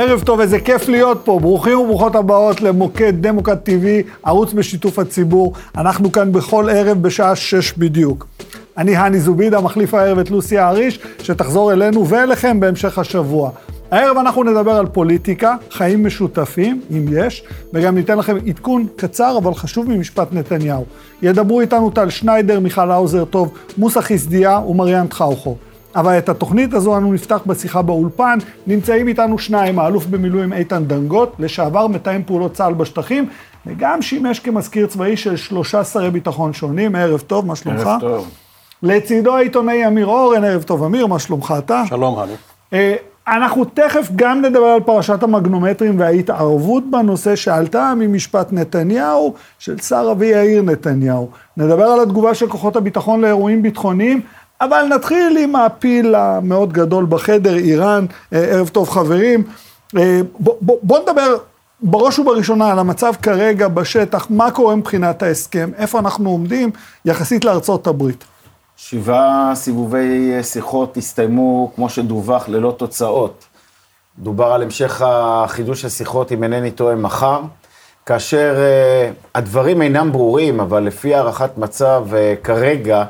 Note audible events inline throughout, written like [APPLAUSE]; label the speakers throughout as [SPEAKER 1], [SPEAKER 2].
[SPEAKER 1] ערב טוב, איזה כיף להיות פה. ברוכים וברוכות הבאות למוקד דמוקרט TV, ערוץ בשיתוף הציבור. אנחנו כאן בכל ערב בשעה שש בדיוק. אני הני זובידה, מחליף הערב את לוסי האריש, שתחזור אלינו ואליכם בהמשך השבוע. הערב אנחנו נדבר על פוליטיקה, חיים משותפים, אם יש, וגם ניתן לכם עדכון קצר אבל חשוב ממשפט נתניהו. ידברו איתנו טל שניידר, מיכל האוזר טוב, מוסא חיסדיה ומריאן טחאוכו. אבל את התוכנית הזו אנו נפתח בשיחה באולפן. נמצאים איתנו שניים, האלוף במילואים איתן דנגוט, לשעבר מתאם פעולות צה"ל בשטחים, וגם שימש כמזכיר צבאי של שלושה שרי ביטחון שונים. ערב טוב, מה שלומך?
[SPEAKER 2] ערב טוב.
[SPEAKER 1] לצידו העיתונאי אמיר אורן, ערב טוב אמיר, מה שלומך אתה?
[SPEAKER 2] שלום, הני.
[SPEAKER 1] אה, אנחנו תכף גם נדבר על פרשת המגנומטרים וההתערבות בנושא שעלתה ממשפט נתניהו של שר אבי יאיר נתניהו. נדבר על התגובה של כוחות הביטחון לאירועים ביטחוניים, אבל נתחיל עם הפיל המאוד גדול בחדר, איראן, אה, ערב טוב חברים. אה, בוא, בוא, נדבר בראש ובראשונה על המצב כרגע בשטח, מה קורה מבחינת ההסכם, איפה אנחנו עומדים יחסית לארצות הברית.
[SPEAKER 3] שבעה סיבובי שיחות הסתיימו, כמו שדווח, ללא תוצאות. דובר על המשך החידוש השיחות, אם אינני טועה, מחר, כאשר uh, הדברים אינם ברורים, אבל לפי הערכת מצב כרגע,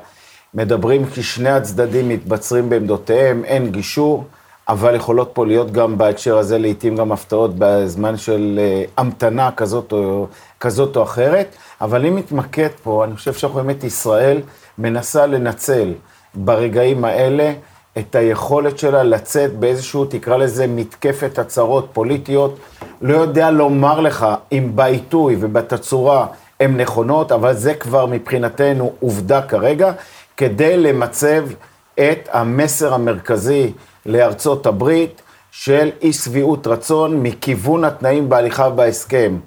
[SPEAKER 3] מדברים כי שני הצדדים מתבצרים בעמדותיהם, אין גישור, אבל יכולות פה להיות גם בהקשר הזה לעיתים גם הפתעות בזמן של uh, המתנה כזאת או, כזאת או אחרת. אבל אם נתמקד פה, אני חושב שאנחנו באמת ישראל מנסה לנצל ברגעים האלה את היכולת שלה לצאת באיזשהו, תקרא לזה, מתקפת הצהרות פוליטיות. לא יודע לומר לך אם בעיתוי ובתצורה הן נכונות, אבל זה כבר מבחינתנו עובדה כרגע, כדי למצב את המסר המרכזי לארצות הברית של אי שביעות רצון מכיוון התנאים בהליכה בהסכם.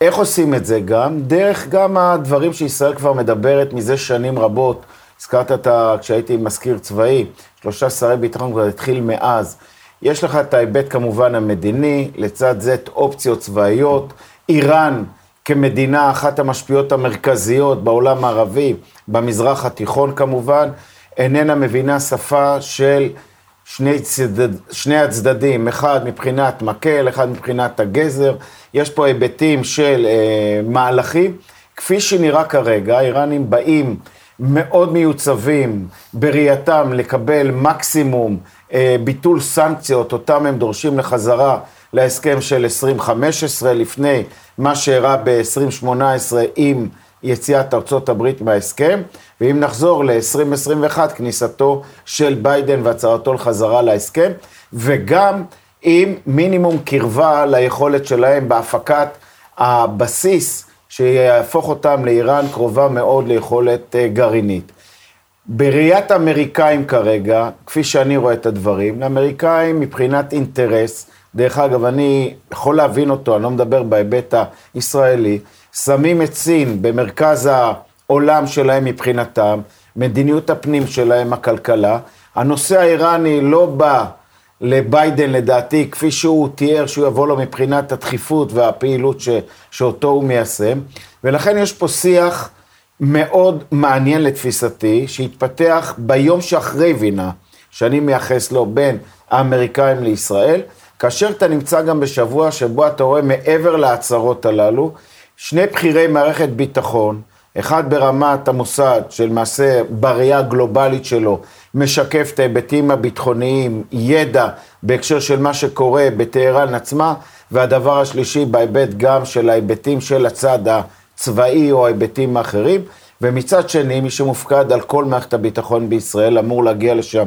[SPEAKER 3] איך עושים את זה גם? דרך גם הדברים שישראל כבר מדברת מזה שנים רבות. הזכרת את ה... כשהייתי מזכיר צבאי, שלושה שרי ביטחון כבר התחיל מאז. יש לך את ההיבט כמובן המדיני, לצד זה את אופציות צבאיות. איראן כמדינה אחת המשפיעות המרכזיות בעולם הערבי, במזרח התיכון כמובן, איננה מבינה שפה של שני, צדד, שני הצדדים, אחד מבחינת מקל, אחד מבחינת הגזר, יש פה היבטים של אה, מהלכים. כפי שנראה כרגע, האיראנים באים מאוד מיוצבים בראייתם לקבל מקסימום אה, ביטול סנקציות, אותם הם דורשים לחזרה להסכם של 2015, לפני מה שאירע ב-2018 עם יציאת ארצות הברית מההסכם, ואם נחזור ל-2021, כניסתו של ביידן והצהרתו לחזרה להסכם, וגם עם מינימום קרבה ליכולת שלהם בהפקת הבסיס שיהפוך אותם לאיראן קרובה מאוד ליכולת אה, גרעינית. בראיית האמריקאים כרגע, כפי שאני רואה את הדברים, לאמריקאים מבחינת אינטרס, דרך אגב, אני יכול להבין אותו, אני לא מדבר בהיבט הישראלי, שמים את סין במרכז העולם שלהם מבחינתם, מדיניות הפנים שלהם, הכלכלה. הנושא האיראני לא בא לביידן לדעתי, כפי שהוא תיאר, שהוא יבוא לו מבחינת הדחיפות והפעילות ש, שאותו הוא מיישם. ולכן יש פה שיח מאוד מעניין לתפיסתי, שהתפתח ביום שאחרי וינה, שאני מייחס לו בין האמריקאים לישראל, כאשר אתה נמצא גם בשבוע שבו אתה רואה מעבר להצהרות הללו, שני בכירי מערכת ביטחון, אחד ברמת המוסד, שלמעשה בראייה הגלובלית שלו, משקף את ההיבטים הביטחוניים, ידע בהקשר של מה שקורה בטהרן עצמה, והדבר השלישי בהיבט גם של ההיבטים של הצד הצבאי או ההיבטים האחרים, ומצד שני, מי שמופקד על כל מערכת הביטחון בישראל אמור להגיע לשם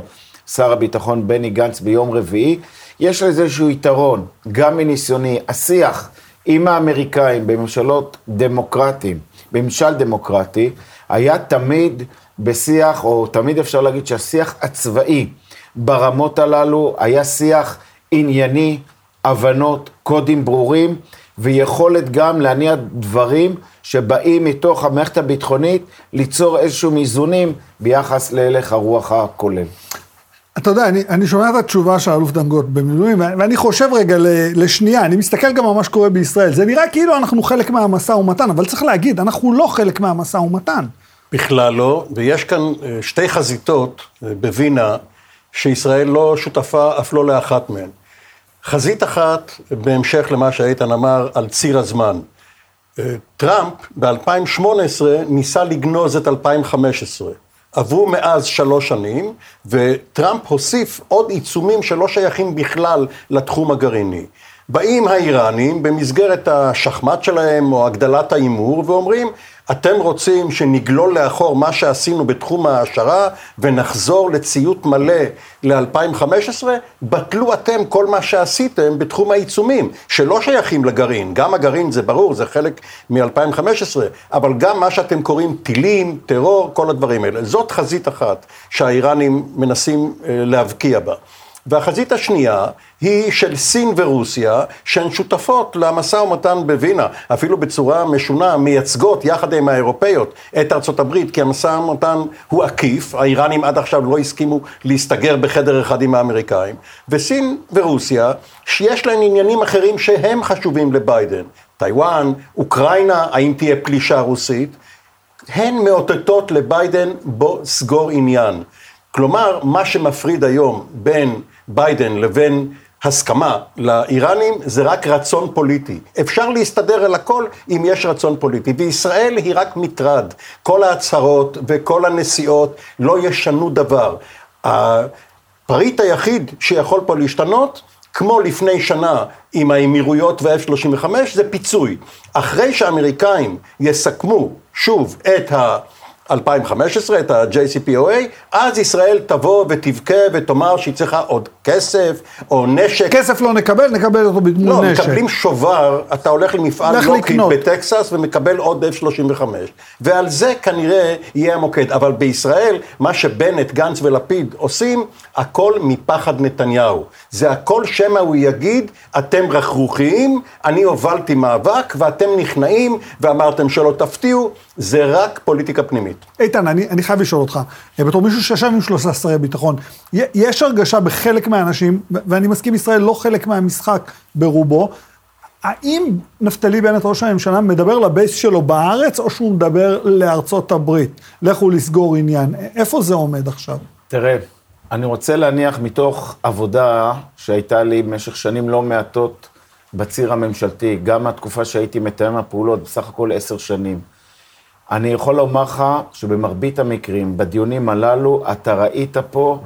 [SPEAKER 3] שר הביטחון בני גנץ ביום רביעי. יש לזה איזשהו יתרון, גם מניסיוני, השיח עם האמריקאים בממשלות דמוקרטיים, בממשל דמוקרטי, היה תמיד בשיח, או תמיד אפשר להגיד שהשיח הצבאי ברמות הללו היה שיח ענייני, הבנות, קודים ברורים, ויכולת גם להניע דברים שבאים מתוך המערכת הביטחונית, ליצור איזשהם איזונים ביחס להלך הרוח הכולל.
[SPEAKER 1] אתה יודע, אני, אני שומע את התשובה של האלוף דנגוט במילואים, ואני חושב רגע לשנייה, אני מסתכל גם על מה שקורה בישראל. זה נראה כאילו אנחנו חלק מהמשא ומתן, אבל צריך להגיד, אנחנו לא חלק מהמשא ומתן.
[SPEAKER 2] בכלל לא, ויש כאן אה, שתי חזיתות אה, בווינה, שישראל לא שותפה אף לא לאחת מהן. חזית אחת, בהמשך למה שאיתן אמר, על ציר הזמן. אה, טראמפ ב-2018 ניסה לגנוז את 2015. עברו מאז שלוש שנים, וטראמפ הוסיף עוד עיצומים שלא שייכים בכלל לתחום הגרעיני. באים האיראנים במסגרת השחמט שלהם או הגדלת ההימור ואומרים, אתם רוצים שנגלול לאחור מה שעשינו בתחום ההעשרה ונחזור לציות מלא ל-2015? בטלו אתם כל מה שעשיתם בתחום העיצומים, שלא שייכים לגרעין. גם הגרעין זה ברור, זה חלק מ-2015, אבל גם מה שאתם קוראים טילים, טרור, כל הדברים האלה. זאת חזית אחת שהאיראנים מנסים אה, להבקיע בה. והחזית השנייה היא של סין ורוסיה, שהן שותפות למשא ומתן בווינה, אפילו בצורה משונה, מייצגות יחד עם האירופאיות את ארצות הברית, כי המשא ומתן הוא עקיף, האיראנים עד עכשיו לא הסכימו להסתגר בחדר אחד עם האמריקאים, וסין ורוסיה, שיש להן עניינים אחרים שהם חשובים לביידן, טיוואן, אוקראינה, האם תהיה פלישה רוסית, הן מאותתות לביידן, בוא סגור עניין. כלומר, מה שמפריד היום בין ביידן לבין הסכמה לאיראנים זה רק רצון פוליטי. אפשר להסתדר על הכל אם יש רצון פוליטי, וישראל היא רק מטרד. כל ההצהרות וכל הנסיעות לא ישנו דבר. הפריט היחיד שיכול פה להשתנות, כמו לפני שנה עם האמירויות וה-F-35, זה פיצוי. אחרי שהאמריקאים יסכמו שוב את ה... 2015, את ה-JCPOA, אז ישראל תבוא ותבכה ותאמר שהיא צריכה עוד כסף או נשק.
[SPEAKER 1] כסף לא נקבל, נקבל אותו בדמוי
[SPEAKER 2] לא,
[SPEAKER 1] נשק.
[SPEAKER 2] לא, מקבלים שובר, אתה הולך למפעל לוקיד בטקסס ומקבל עוד F-35. ועל זה כנראה יהיה המוקד. אבל בישראל, מה שבנט, גנץ ולפיד עושים, הכל מפחד נתניהו. זה הכל שמא הוא יגיד, אתם רכרוכיים, אני הובלתי מאבק ואתם נכנעים ואמרתם שלא תפתיעו, זה רק פוליטיקה פנימית.
[SPEAKER 1] איתן, אני, אני חייב לשאול אותך, בתור מישהו שישב עם שלושה שרי ביטחון, יש הרגשה בחלק מהאנשים, ואני מסכים, ישראל לא חלק מהמשחק ברובו, האם נפתלי בנט, ראש הממשלה, מדבר לבייס שלו בארץ, או שהוא מדבר לארצות הברית? לכו לסגור עניין. איפה זה עומד עכשיו?
[SPEAKER 3] תראה, אני רוצה להניח מתוך עבודה שהייתה לי במשך שנים לא מעטות בציר הממשלתי, גם מהתקופה שהייתי מתאם הפעולות, בסך הכל עשר שנים. אני יכול לומר לך שבמרבית המקרים, בדיונים הללו, אתה ראית פה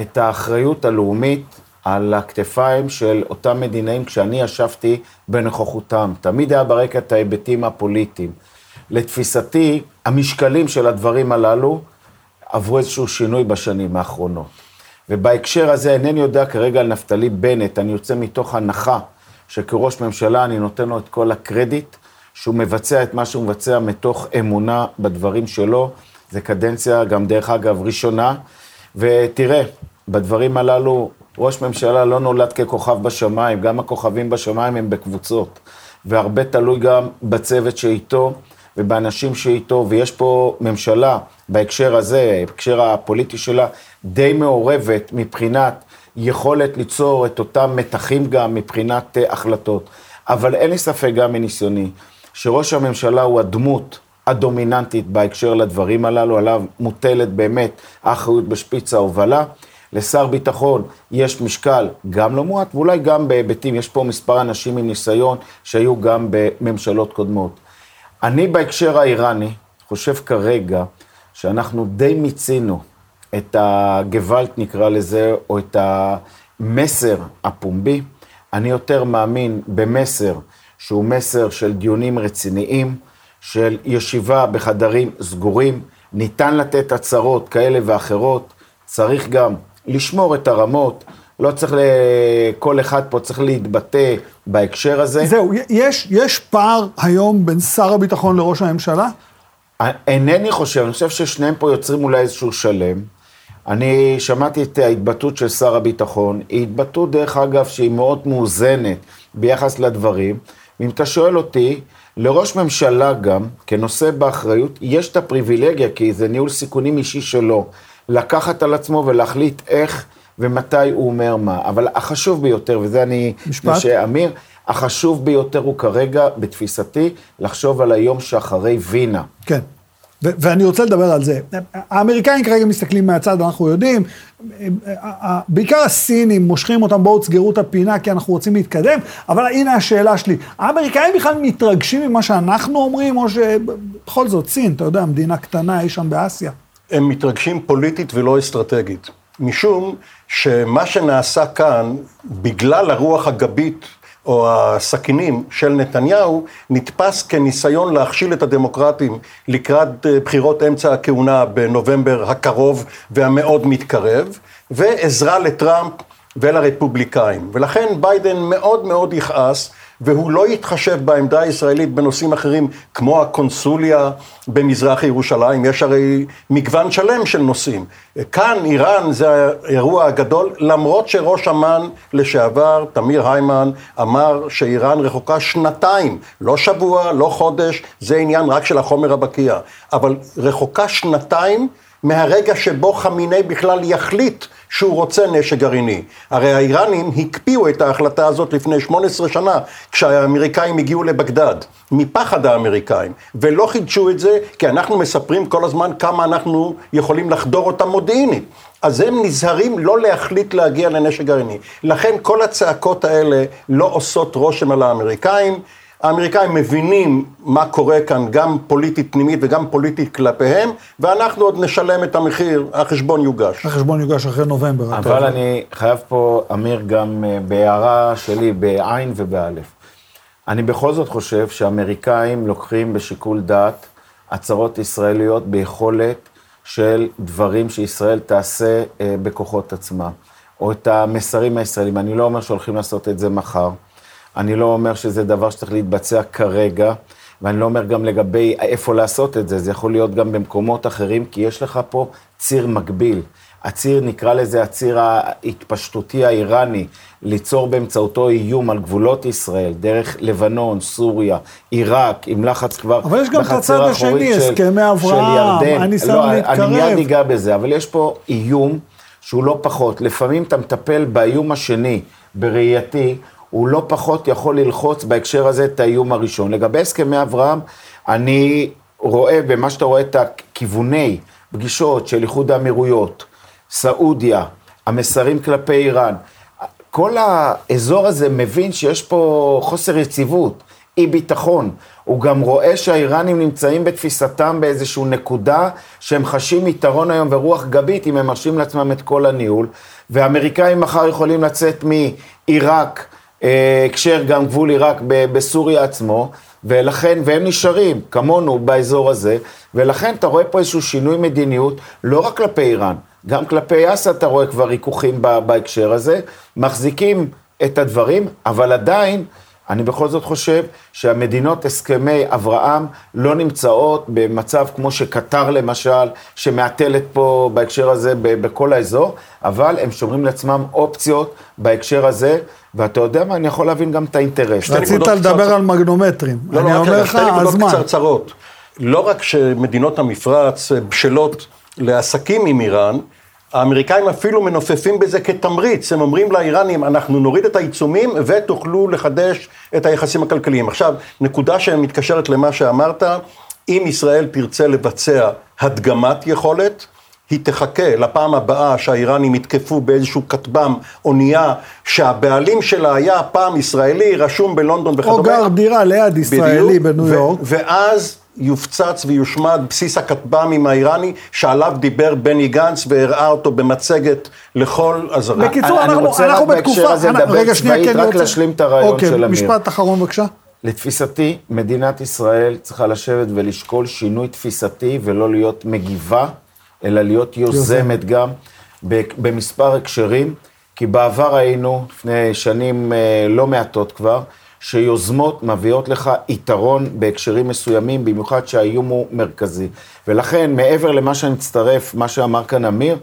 [SPEAKER 3] את האחריות הלאומית על הכתפיים של אותם מדינאים כשאני ישבתי בנוכחותם. תמיד היה ברקע את ההיבטים הפוליטיים. לתפיסתי, המשקלים של הדברים הללו עברו איזשהו שינוי בשנים האחרונות. ובהקשר הזה אינני יודע כרגע על נפתלי בנט, אני יוצא מתוך הנחה שכראש ממשלה אני נותן לו את כל הקרדיט, שהוא מבצע את מה שהוא מבצע מתוך אמונה בדברים שלו. זה קדנציה, גם דרך אגב, ראשונה. ותראה, בדברים הללו, ראש ממשלה לא נולד ככוכב בשמיים, גם הכוכבים בשמיים הם בקבוצות. והרבה תלוי גם בצוות שאיתו ובאנשים שאיתו, ויש פה ממשלה בהקשר הזה, בהקשר הפוליטי שלה, די מעורבת מבחינת יכולת ליצור את אותם מתחים גם מבחינת אה, החלטות. אבל אין לי ספק גם מניסיוני, שראש הממשלה הוא הדמות הדומיננטית בהקשר לדברים הללו, עליו מוטלת באמת האחריות בשפיץ ההובלה. לשר ביטחון יש משקל גם לא מועט, ואולי גם בהיבטים, יש פה מספר אנשים עם ניסיון שהיו גם בממשלות קודמות. אני בהקשר האיראני חושב כרגע שאנחנו די מיצינו את הגוואלט נקרא לזה, או את המסר הפומבי. אני יותר מאמין במסר שהוא מסר של דיונים רציניים, של ישיבה בחדרים סגורים, ניתן לתת הצהרות כאלה ואחרות, צריך גם לשמור את הרמות, לא צריך, כל אחד פה צריך להתבטא בהקשר הזה.
[SPEAKER 1] זהו, יש, יש פער היום בין שר הביטחון לראש הממשלה?
[SPEAKER 3] אינני חושב, אני חושב ששניהם פה יוצרים אולי איזשהו שלם. אני שמעתי את ההתבטאות של שר הביטחון, היא התבטאות, דרך אגב, שהיא מאוד מאוזנת ביחס לדברים. ואם אתה שואל אותי, לראש ממשלה גם, כנושא באחריות, יש את הפריבילגיה, כי זה ניהול סיכונים אישי שלו, לקחת על עצמו ולהחליט איך ומתי הוא אומר מה. אבל החשוב ביותר, וזה אני...
[SPEAKER 1] משפט.
[SPEAKER 3] שאמיר, החשוב ביותר הוא כרגע, בתפיסתי, לחשוב על היום שאחרי וינה.
[SPEAKER 1] כן. ואני רוצה לדבר על זה. האמריקאים כרגע מסתכלים מהצד, אנחנו יודעים, בעיקר הסינים מושכים אותם, בואו תסגרו את הפינה כי אנחנו רוצים להתקדם, אבל הנה השאלה שלי, האמריקאים בכלל מתרגשים ממה שאנחנו אומרים, או שבכל זאת סין, אתה יודע, מדינה קטנה אי שם באסיה.
[SPEAKER 2] הם מתרגשים פוליטית ולא אסטרטגית. משום שמה שנעשה כאן, בגלל הרוח הגבית או הסכינים של נתניהו, נתפס כניסיון להכשיל את הדמוקרטים לקראת אה, בחירות אמצע הכהונה בנובמבר הקרוב והמאוד מתקרב, ועזרה לטראמפ ולרפובליקאים. ולכן ביידן מאוד מאוד יכעס והוא לא יתחשב בעמדה הישראלית בנושאים אחרים, כמו הקונסוליה במזרח ירושלים, יש הרי מגוון שלם של נושאים. כאן איראן זה האירוע הגדול, למרות שראש אמ"ן לשעבר, תמיר היימן, אמר שאיראן רחוקה שנתיים, לא שבוע, לא חודש, זה עניין רק של החומר הבקיע, אבל רחוקה שנתיים מהרגע שבו חמיני בכלל יחליט שהוא רוצה נשק גרעיני. הרי האיראנים הקפיאו את ההחלטה הזאת לפני 18 שנה, כשהאמריקאים הגיעו לבגדד, מפחד האמריקאים, ולא חידשו את זה, כי אנחנו מספרים כל הזמן כמה אנחנו יכולים לחדור אותם מודיעינית. אז הם נזהרים לא להחליט להגיע לנשק גרעיני. לכן כל הצעקות האלה לא עושות רושם על האמריקאים. האמריקאים מבינים מה קורה כאן, גם פוליטית פנימית וגם פוליטית כלפיהם, ואנחנו עוד נשלם את המחיר, החשבון יוגש.
[SPEAKER 1] החשבון יוגש אחרי נובמבר.
[SPEAKER 3] אבל אני חייב פה, אמיר, גם אה, בהערה שלי, בעין ובאלף. אני בכל זאת חושב שהאמריקאים לוקחים בשיקול דעת הצהרות ישראליות ביכולת של דברים שישראל תעשה אה, בכוחות עצמה, או את המסרים הישראלים. אני לא אומר שהולכים לעשות את זה מחר. אני לא אומר שזה דבר שצריך להתבצע כרגע, ואני לא אומר גם לגבי איפה לעשות את זה, זה יכול להיות גם במקומות אחרים, כי יש לך פה ציר מקביל. הציר, נקרא לזה הציר ההתפשטותי האיראני, ליצור באמצעותו איום על גבולות ישראל, דרך לבנון, סוריה, עיראק, עם לחץ כבר
[SPEAKER 1] אבל יש גם את הצד השני, הסכמי אברהם, הניסיון
[SPEAKER 3] לא,
[SPEAKER 1] להתקרב.
[SPEAKER 3] אני מיד אגע בזה, אבל יש פה איום שהוא לא פחות. לפעמים אתה מטפל באיום השני, בראייתי, הוא לא פחות יכול ללחוץ בהקשר הזה את האיום הראשון. לגבי הסכמי אברהם, אני רואה במה שאתה רואה את הכיווני פגישות של איחוד האמירויות, סעודיה, המסרים כלפי איראן, כל האזור הזה מבין שיש פה חוסר יציבות, אי ביטחון. הוא גם רואה שהאיראנים נמצאים בתפיסתם באיזושהי נקודה שהם חשים יתרון היום ורוח גבית אם הם מרשים לעצמם את כל הניהול, והאמריקאים מחר יכולים לצאת מעיראק הקשר גם גבול עיראק בסוריה עצמו, ולכן, והם נשארים, כמונו, באזור הזה, ולכן אתה רואה פה איזשהו שינוי מדיניות, לא רק כלפי איראן, גם כלפי אסד אתה רואה כבר ריכוכים בהקשר הזה, מחזיקים את הדברים, אבל עדיין, אני בכל זאת חושב שהמדינות הסכמי אברהם לא נמצאות במצב כמו שקטר למשל, שמעטלת פה בהקשר הזה בכל האזור, אבל הם שומרים לעצמם אופציות בהקשר הזה, ואתה יודע מה, אני יכול להבין גם את האינטרס.
[SPEAKER 1] רצית לדבר על מגנומטרים.
[SPEAKER 2] לא, לא, רק רגע, שתי נקודות קצרצרות. לא רק שמדינות המפרץ בשלות לעסקים עם איראן, האמריקאים אפילו מנופפים בזה כתמריץ, הם אומרים לאיראנים, אנחנו נוריד את העיצומים ותוכלו לחדש את היחסים הכלכליים. עכשיו, נקודה שמתקשרת למה שאמרת, אם ישראל תרצה לבצע הדגמת יכולת, היא תחכה לפעם הבאה שהאיראנים יתקפו באיזשהו כטב"ם, אונייה, שהבעלים שלה היה פעם ישראלי, רשום בלונדון וכדומה.
[SPEAKER 1] או גר דירה ליד ישראלי בניו יורק.
[SPEAKER 2] ואז יופצץ ויושמד בסיס הכטב"מים האיראני, שעליו דיבר בני גנץ והראה אותו במצגת לכל הזרים.
[SPEAKER 1] בקיצור, אנחנו, אנחנו בתקופה...
[SPEAKER 3] אני רוצה רק בהקשר הזה לדבר צבאית, כן, רק רוצה... להשלים את הרעיון
[SPEAKER 1] אוקיי,
[SPEAKER 3] של אמיר.
[SPEAKER 1] משפט אחרון בבקשה.
[SPEAKER 3] לתפיסתי, מדינת ישראל צריכה לשבת ולשקול שינוי תפיסתי ולא להיות מגיבה, אלא להיות יוזמת גם במספר הקשרים, כי בעבר היינו, לפני שנים אה, לא מעטות כבר, שיוזמות מביאות לך יתרון בהקשרים מסוימים, במיוחד שהאיום הוא מרכזי. ולכן, מעבר למה שאני מצטרף, מה שאמר כאן אמיר,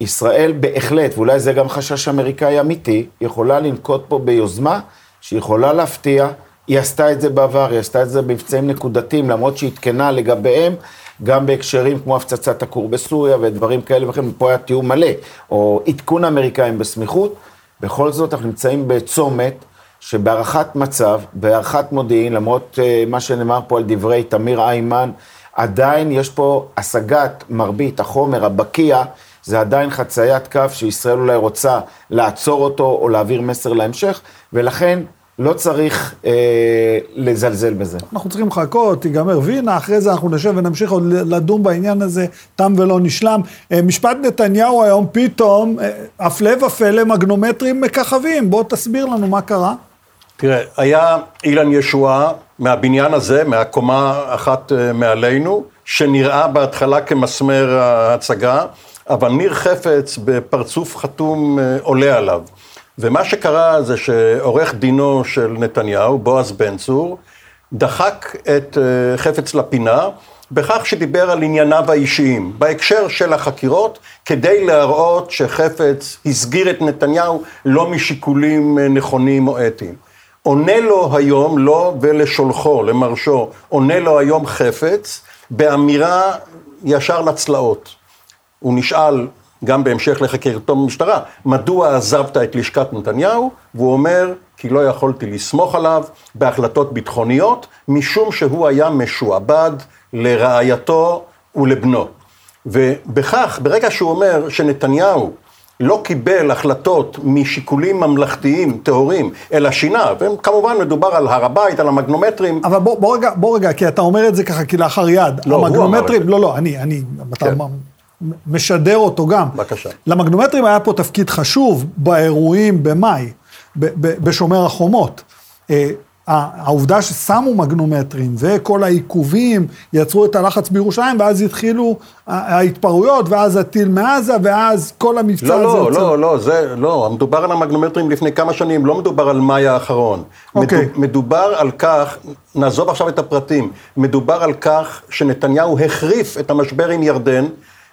[SPEAKER 3] ישראל בהחלט, ואולי זה גם חשש אמריקאי אמיתי, יכולה לנקוט פה ביוזמה שיכולה להפתיע. היא עשתה את זה בעבר, היא עשתה את זה במבצעים נקודתיים, למרות שהיא עדכנה לגביהם, גם בהקשרים כמו הפצצת הכור בסוריה ודברים כאלה וכן, פה היה תיאום מלא, או עדכון אמריקאים בסמיכות. בכל זאת, אנחנו נמצאים בצומת שבהערכת מצב, בהערכת מודיעין, למרות uh, מה שנאמר פה על דברי תמיר איימן, עדיין יש פה השגת מרבית החומר הבקיע, זה עדיין חציית קו שישראל אולי רוצה לעצור אותו או להעביר מסר להמשך, ולכן לא צריך אה, לזלזל בזה.
[SPEAKER 1] אנחנו צריכים לחכות, תיגמר וינה, אחרי זה אנחנו נשב ונמשיך עוד לדון בעניין הזה, תם ולא נשלם. אה, משפט נתניהו היום פתאום, אה, הפלא ופלא, מגנומטרים מככבים. בוא תסביר לנו מה קרה.
[SPEAKER 2] תראה, היה אילן ישועה מהבניין הזה, מהקומה אחת אה, מעלינו, שנראה בהתחלה כמסמר ההצגה, אבל ניר חפץ בפרצוף חתום אה, עולה עליו. ומה שקרה זה שעורך דינו של נתניהו, בועז בן צור, דחק את אה, חפץ לפינה בכך שדיבר על ענייניו האישיים, בהקשר של החקירות, כדי להראות שחפץ הסגיר את נתניהו לא משיקולים נכונים או אתיים. עונה לו היום, לו ולשולחו, למרשו, עונה לו היום חפץ, באמירה ישר לצלעות. הוא נשאל, גם בהמשך לחקירתו במשטרה, מדוע עזבת את לשכת נתניהו? והוא אומר, כי לא יכולתי לסמוך עליו בהחלטות ביטחוניות, משום שהוא היה משועבד לרעייתו ולבנו. ובכך, ברגע שהוא אומר שנתניהו לא קיבל החלטות משיקולים ממלכתיים טהורים, אלא שינה, וכמובן מדובר על הר הבית, על המגנומטרים.
[SPEAKER 1] אבל בוא, בוא רגע, בוא רגע, כי אתה אומר את זה ככה כלאחר יד.
[SPEAKER 2] לא,
[SPEAKER 1] המגנומטרים, לא, לא, אני, אני, כן. משדר אותו גם.
[SPEAKER 2] בבקשה.
[SPEAKER 1] למגנומטרים היה פה תפקיד חשוב באירועים במאי, בשומר החומות. אה, העובדה ששמו מגנומטרים וכל העיכובים יצרו את הלחץ בירושלים, ואז התחילו ההתפרעויות, ואז הטיל מעזה, ואז כל המבצע
[SPEAKER 2] לא,
[SPEAKER 1] הזה...
[SPEAKER 2] לא, יוצא... לא, לא, זה, לא, מדובר על המגנומטרים לפני כמה שנים, לא מדובר על מאי האחרון.
[SPEAKER 1] אוקיי. Okay.
[SPEAKER 2] מדובר על כך, נעזוב עכשיו את הפרטים, מדובר על כך שנתניהו החריף את המשבר עם ירדן,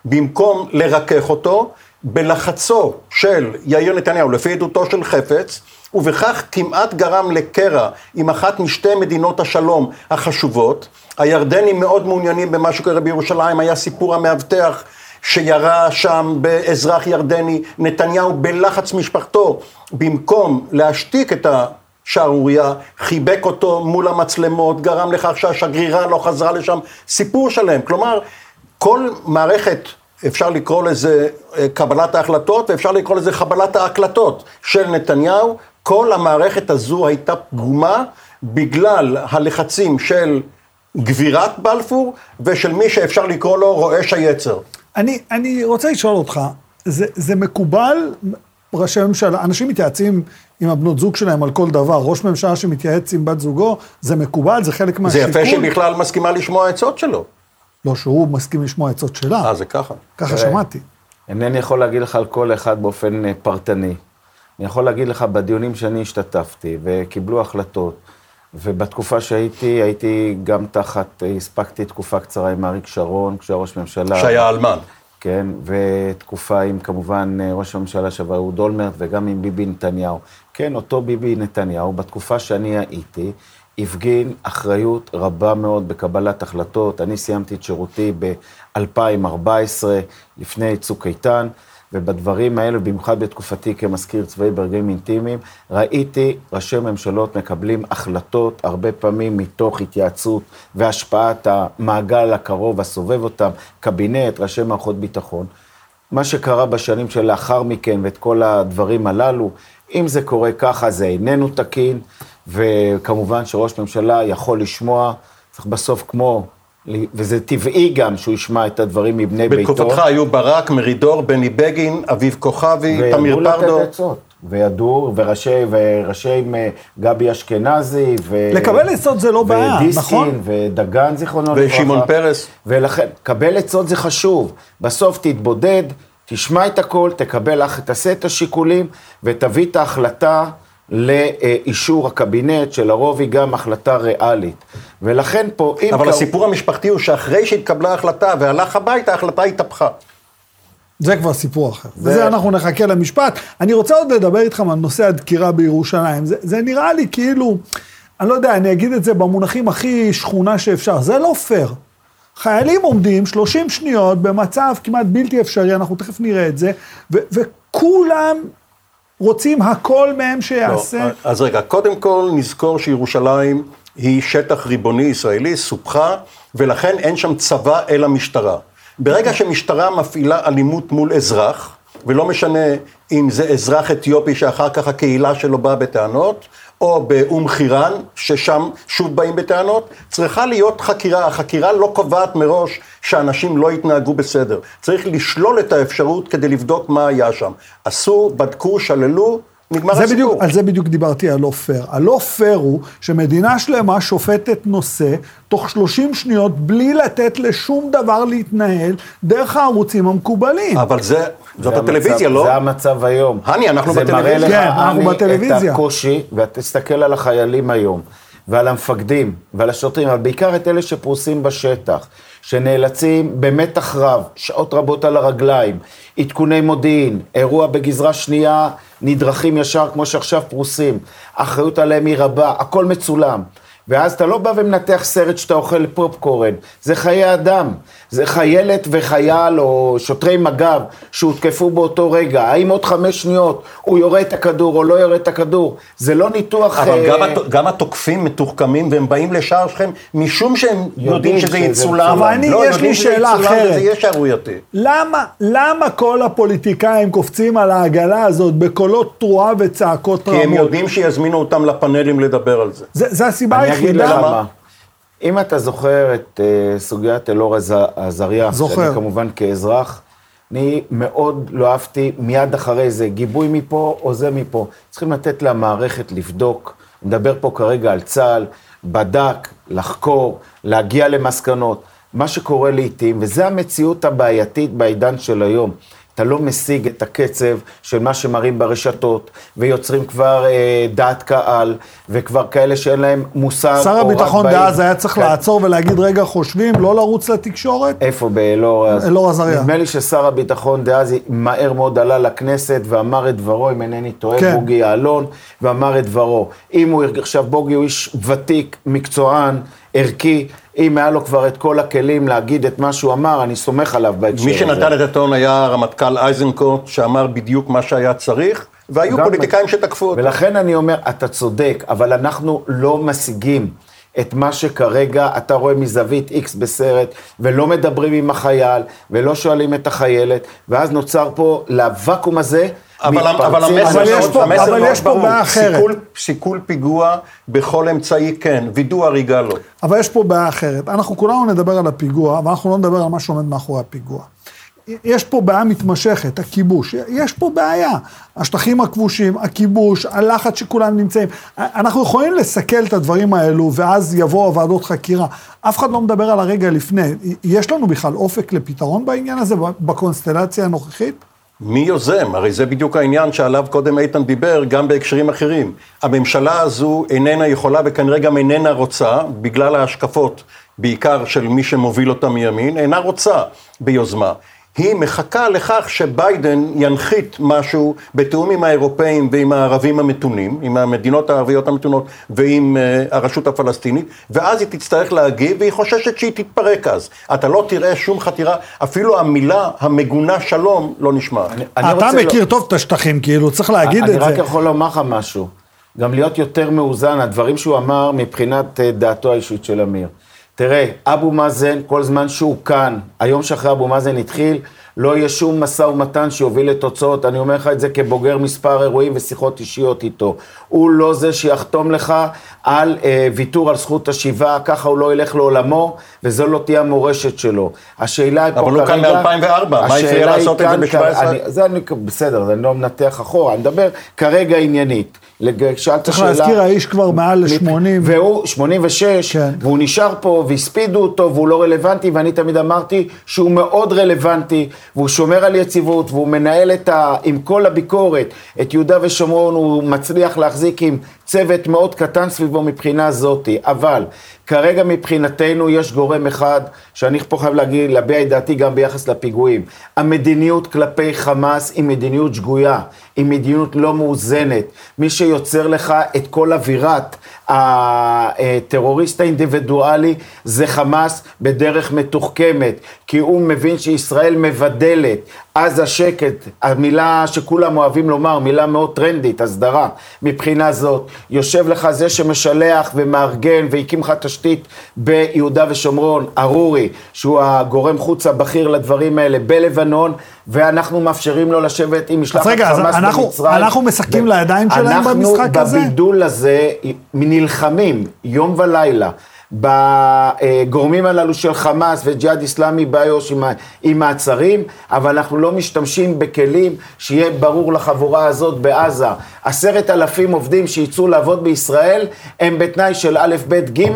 [SPEAKER 2] במקום לרכך אותו, בלחצו של יאיר נתניהו, לפי עדותו של חפץ, ובכך כמעט גרם לקרע עם אחת משתי מדינות השלום החשובות. הירדנים מאוד מעוניינים במה שקורה בירושלים, היה סיפור המאבטח שירה שם באזרח ירדני, נתניהו בלחץ משפחתו, במקום להשתיק את השערורייה, חיבק אותו מול המצלמות, גרם לכך שהשגרירה לא חזרה לשם, סיפור שלם. כלומר, כל מערכת אפשר לקרוא לזה אה, קבלת ההחלטות ואפשר לקרוא לזה חבלת ההקלטות של נתניהו כל המערכת הזו הייתה פגומה בגלל הלחצים של גבירת בלפור ושל מי שאפשר לקרוא לו רועש היצר.
[SPEAKER 1] אני, אני רוצה לשאול אותך, זה, זה מקובל, ראשי ממשלה, אנשים מתייעצים עם הבנות זוג שלהם על כל דבר, ראש ממשלה שמתייעץ עם בת זוגו, זה מקובל, זה חלק מהשיקול.
[SPEAKER 2] זה יפה שהיא בכלל מסכימה לשמוע עצות שלו.
[SPEAKER 1] לא, שהוא מסכים לשמוע עצות שלה.
[SPEAKER 2] אה, זה ככה.
[SPEAKER 1] ככה שמעתי.
[SPEAKER 3] אינני יכול להגיד לך על כל אחד באופן אה, פרטני. אני יכול להגיד לך, בדיונים שאני השתתפתי וקיבלו החלטות, ובתקופה שהייתי, הייתי גם תחת, הספקתי תקופה קצרה עם אריק שרון, כשהיה ראש ממשלה.
[SPEAKER 2] שהיה אלמן.
[SPEAKER 3] כן, ותקופה עם כמובן ראש הממשלה שווה אהוד אולמרט, וגם עם ביבי נתניהו. כן, אותו ביבי נתניהו, בתקופה שאני הייתי, הפגין אחריות רבה מאוד בקבלת החלטות. אני סיימתי את שירותי ב-2014, לפני צוק איתן. ובדברים האלו, במיוחד בתקופתי כמזכיר צבאי ברגעים אינטימיים, ראיתי ראשי ממשלות מקבלים החלטות, הרבה פעמים מתוך התייעצות והשפעת המעגל הקרוב הסובב אותם, קבינט, ראשי מערכות ביטחון. מה שקרה בשנים שלאחר מכן ואת כל הדברים הללו, אם זה קורה ככה זה איננו תקין, וכמובן שראש ממשלה יכול לשמוע, צריך בסוף כמו וזה טבעי גם שהוא ישמע את הדברים מבני ביתו.
[SPEAKER 2] בתקופתך היו ברק, מרידור, בני בגין, אביב כוכבי, תמיר פרדו.
[SPEAKER 3] וידעו לתת עצות. וידעו, וראשי, וראשי גבי אשכנזי, ו...
[SPEAKER 1] לקבל עצות זה לא בעיה, נכון?
[SPEAKER 3] ודיסקין, ודגן, זיכרונו
[SPEAKER 2] לברכה. ושמעון פרס.
[SPEAKER 3] ולכן, קבל עצות זה חשוב. בסוף תתבודד, תשמע את הכל, תקבל, תעשה את השיקולים, ותביא את ההחלטה. לאישור הקבינט, שלרוב היא גם החלטה ריאלית. ולכן פה,
[SPEAKER 2] אם... אבל קר... הסיפור המשפחתי הוא שאחרי שהתקבלה ההחלטה והלך הביתה, ההחלטה התהפכה.
[SPEAKER 1] זה כבר סיפור אחר. זה... וזה אנחנו נחכה למשפט. אני רוצה עוד לדבר איתכם על נושא הדקירה בירושלים. זה, זה נראה לי כאילו, אני לא יודע, אני אגיד את זה במונחים הכי שכונה שאפשר. זה לא פייר. חיילים עומדים 30 שניות במצב כמעט בלתי אפשרי, אנחנו תכף נראה את זה, ו- וכולם רוצים הכל מהם שיעשה.
[SPEAKER 2] לא, אז רגע, קודם כל נזכור שירושלים היא שטח ריבוני ישראלי, סופחה ולכן אין שם צבא אלא משטרה. ברגע שמשטרה מפעילה אלימות מול אזרח, ולא משנה אם זה אזרח אתיופי שאחר כך הקהילה שלו באה בטענות, או באום חיראן, ששם שוב באים בטענות, צריכה להיות חקירה. החקירה לא קובעת מראש שאנשים לא יתנהגו בסדר. צריך לשלול את האפשרות כדי לבדוק מה היה שם. עשו, בדקו, שללו, נגמר
[SPEAKER 1] זה
[SPEAKER 2] הסיפור.
[SPEAKER 1] בדיוק, על זה בדיוק דיברתי, הלא פייר. הלא פייר הוא שמדינה שלמה שופטת נושא תוך 30 שניות בלי לתת לשום דבר להתנהל דרך הערוצים המקובלים.
[SPEAKER 2] אבל זה, זאת
[SPEAKER 3] זה
[SPEAKER 2] הטלוויזיה, לא?
[SPEAKER 3] זה המצב היום.
[SPEAKER 2] הני, אנחנו
[SPEAKER 3] זה
[SPEAKER 2] בטלוויזיה.
[SPEAKER 3] מראה לך,
[SPEAKER 1] כן, אנחנו
[SPEAKER 3] אני,
[SPEAKER 1] בטלוויזיה.
[SPEAKER 3] את הקושי, ותסתכל על החיילים היום, ועל המפקדים, ועל השוטרים, אבל בעיקר את אלה שפרוסים בשטח, שנאלצים במתח רב, שעות רבות על הרגליים, עדכוני מודיעין, אירוע בגזרה שנייה, נדרכים ישר כמו שעכשיו פרוסים, האחריות עליהם היא רבה, הכל מצולם. ואז אתה לא בא ומנתח סרט שאתה אוכל פופקורן, זה חיי אדם. זה חיילת וחייל או שוטרי מג"ב שהותקפו באותו רגע. האם עוד חמש שניות הוא יורה את הכדור או לא יורה את הכדור? זה לא ניתוח...
[SPEAKER 2] אבל
[SPEAKER 3] אה,
[SPEAKER 2] גם, הת- גם התוקפים מתוחכמים והם באים לשער שכם משום שהם יודעים
[SPEAKER 3] יודעים
[SPEAKER 2] שזה
[SPEAKER 3] שזה
[SPEAKER 2] יצולם.
[SPEAKER 1] אבל אני,
[SPEAKER 2] לא,
[SPEAKER 1] יש לי
[SPEAKER 2] שזה
[SPEAKER 1] שאלה אחרת.
[SPEAKER 2] וזה יהיה שערורייתי.
[SPEAKER 1] למה, למה כל הפוליטיקאים קופצים על העגלה הזאת בקולות תרועה וצעקות
[SPEAKER 2] כי הם
[SPEAKER 1] רמות?
[SPEAKER 2] יודעים שיזמינו אותם לפאנלים לדבר על זה.
[SPEAKER 1] זה, זה הסיבה
[SPEAKER 3] אני אגיד
[SPEAKER 1] היחידה.
[SPEAKER 3] אם אתה זוכר את uh, סוגיית אלאור עז- עזריה,
[SPEAKER 1] זוכר.
[SPEAKER 3] שאני כמובן כאזרח, אני מאוד לא אהבתי מיד אחרי זה, גיבוי מפה או זה מפה. צריכים לתת למערכת לבדוק. מדבר פה כרגע על צה"ל, בדק, לחקור, להגיע למסקנות. מה שקורה לעיתים, וזו המציאות הבעייתית בעידן של היום. אתה לא משיג את הקצב של מה שמראים ברשתות, ויוצרים כבר אה, דעת קהל, וכבר כאלה שאין להם מושג.
[SPEAKER 1] שר
[SPEAKER 3] או רק
[SPEAKER 1] הביטחון דאז היה צריך
[SPEAKER 3] כן.
[SPEAKER 1] לעצור ולהגיד, רגע, חושבים, לא לרוץ לתקשורת?
[SPEAKER 3] איפה באלאור?
[SPEAKER 1] אלאור עזריה.
[SPEAKER 3] נדמה לי ששר הביטחון דאז מהר מאוד עלה לכנסת ואמר את דברו, אם אינני טועה,
[SPEAKER 1] כן.
[SPEAKER 3] בוגי יעלון, ואמר את דברו. אם הוא, עכשיו בוגי הוא איש ותיק, מקצוען, ערכי, אם היה לו כבר את כל הכלים להגיד את מה שהוא אמר, אני סומך עליו בהקשר
[SPEAKER 2] מי
[SPEAKER 3] הזה.
[SPEAKER 2] שנתן את הטון היה הרמטכ"ל איזנקוט, שאמר בדיוק מה שהיה צריך, והיו פוליטיקאים שתקפו אותו.
[SPEAKER 3] ולכן אני אומר, אתה צודק, אבל אנחנו לא משיגים את מה שכרגע אתה רואה מזווית X בסרט, ולא מדברים עם החייל, ולא שואלים את החיילת, ואז נוצר פה, לוואקום הזה,
[SPEAKER 2] אבל, אבל המסר,
[SPEAKER 1] אבל יש פה-
[SPEAKER 2] המסר
[SPEAKER 1] אבל יש פה. בעיה אחרת.
[SPEAKER 2] סיכול, סיכול פיגוע בכל אמצעי כן, וידוא הריגה לא.
[SPEAKER 1] אבל יש פה בעיה אחרת. אנחנו כולנו נדבר על הפיגוע, אבל אנחנו לא נדבר על מה שעומד מאחורי הפיגוע. יש פה בעיה מתמשכת, הכיבוש. יש פה בעיה. השטחים הכבושים, הכיבוש, הלחץ שכולם נמצאים. אנחנו יכולים לסכל את הדברים האלו, ואז יבואו ועדות חקירה. אף אחד לא מדבר על הרגע לפני. יש לנו בכלל אופק לפתרון בעניין הזה, בקונסטלציה הנוכחית?
[SPEAKER 2] מי יוזם? הרי זה בדיוק העניין שעליו קודם איתן דיבר, גם בהקשרים אחרים. הממשלה הזו איננה יכולה וכנראה גם איננה רוצה, בגלל ההשקפות, בעיקר של מי שמוביל אותה מימין, אינה רוצה ביוזמה. היא מחכה לכך שביידן ינחית משהו בתיאום עם האירופאים ועם הערבים המתונים, עם המדינות הערביות המתונות ועם uh, הרשות הפלסטינית, ואז היא תצטרך להגיב, והיא חוששת שהיא תתפרק אז. אתה לא תראה שום חתירה, אפילו המילה המגונה שלום לא נשמעת.
[SPEAKER 3] אני
[SPEAKER 1] אתה
[SPEAKER 3] רוצה
[SPEAKER 1] מכיר
[SPEAKER 3] לא-
[SPEAKER 1] טוב את השטחים, כאילו, צריך להגיד
[SPEAKER 3] אני
[SPEAKER 1] את
[SPEAKER 3] רק
[SPEAKER 1] זה.
[SPEAKER 3] יכול לומר לך משהו. גם להיות יותר מאוזן, הדברים שהוא אמר מבחינת אה, דעתו האישית של אמיר. תראה, אבו מאזן, כל זמן שהוא כאן, היום שאחרי אבו מאזן התחיל, לא יהיה שום משא ומתן שיוביל לתוצאות. אני אומר לך את זה כבוגר מספר אירועים ושיחות אישיות איתו. הוא לא זה שיחתום לך על אה, ויתור על זכות השיבה, ככה הוא לא ילך לעולמו, וזו לא תהיה המורשת שלו. השאלה היא פה
[SPEAKER 2] אבל
[SPEAKER 3] כרגע...
[SPEAKER 2] הוא כאן מ-2004, מה
[SPEAKER 3] היא
[SPEAKER 2] לעשות את זה
[SPEAKER 3] כאן,
[SPEAKER 2] ב-17?
[SPEAKER 3] אני- זה אני, בסדר, אני לא מנתח אחורה, אני מדבר כרגע עניינית. לג- שאלת
[SPEAKER 1] צריך
[SPEAKER 3] שאלה...
[SPEAKER 1] להזכיר, האיש כבר מעל
[SPEAKER 3] מפ-
[SPEAKER 1] ל-80.
[SPEAKER 3] והוא 86,
[SPEAKER 1] כן.
[SPEAKER 3] והוא נשאר פה, והספידו אותו, והוא לא רלוונטי, ואני תמיד אמרתי שהוא מאוד רלוונטי, והוא שומר על יציבות, והוא מנהל את ה... עם כל הביקורת, את יהודה ושומרון, הוא מצליח להחזיק עם צוות מאוד קטן סביבו מבחינה זאתי. אבל כרגע מבחינתנו יש גורם אחד, שאני פה חייב להגיד, להביע את דעתי גם ביחס לפיגועים. המדיניות כלפי חמאס היא מדיניות שגויה, היא מדיניות לא מאוזנת. מי שיוצר לך את כל אווירת הטרוריסט האינדיבידואלי זה חמאס בדרך מתוחכמת, כי הוא מבין שישראל מבדלת. אז השקט, המילה שכולם אוהבים לומר, מילה מאוד טרנדית, הסדרה, מבחינה זאת. יושב לך זה שמשלח ומארגן והקים לך תשתית ביהודה ושומרון, ארורי, שהוא הגורם חוץ הבכיר לדברים האלה, בלבנון, ואנחנו מאפשרים לו לשבת עם משלחת
[SPEAKER 1] רגע, אז
[SPEAKER 3] חמאס
[SPEAKER 1] אנחנו-
[SPEAKER 3] במצרים.
[SPEAKER 1] אנחנו משחקים
[SPEAKER 3] ו-
[SPEAKER 1] לידיים שלהם במשחק הזה?
[SPEAKER 3] אנחנו בבידול הזה נלחמים יום ולילה. בגורמים הללו של חמאס וג'יהאד איסלאמי באיו"ש עם, מעצרים, אבל אנחנו לא משתמשים בכלים שיהיה ברור לחבורה הזאת בעזה. עשרת אלפים עובדים שיצאו לעבוד בישראל הם בתנאי של א', ב', ג',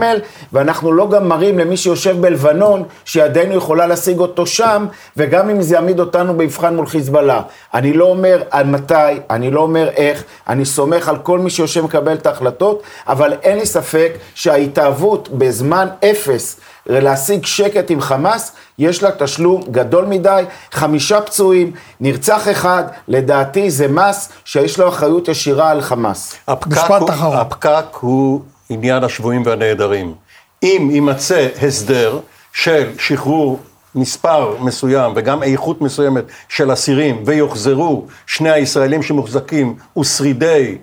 [SPEAKER 3] ואנחנו לא גם מראים למי שיושב בלבנון שידנו יכולה להשיג אותו שם, וגם אם זה יעמיד אותנו במבחן מול חיזבאללה. אני לא אומר על מתי, אני לא אומר איך, אני סומך על כל מי שיושב מקבל את ההחלטות, אבל אין לי ספק שההתאהבות בזמן אפס להשיג שקט עם חמאס, יש לה תשלום גדול מדי, חמישה פצועים, נרצח אחד, לדעתי זה מס שיש לו אחריות ישירה על חמאס.
[SPEAKER 2] הפקק
[SPEAKER 1] משפט
[SPEAKER 2] הוא,
[SPEAKER 1] אחרון.
[SPEAKER 2] הפקק הוא עניין השבויים והנעדרים. אם יימצא הסדר של שחרור מספר מסוים וגם איכות מסוימת של אסירים ויוחזרו שני הישראלים שמוחזקים ושרידי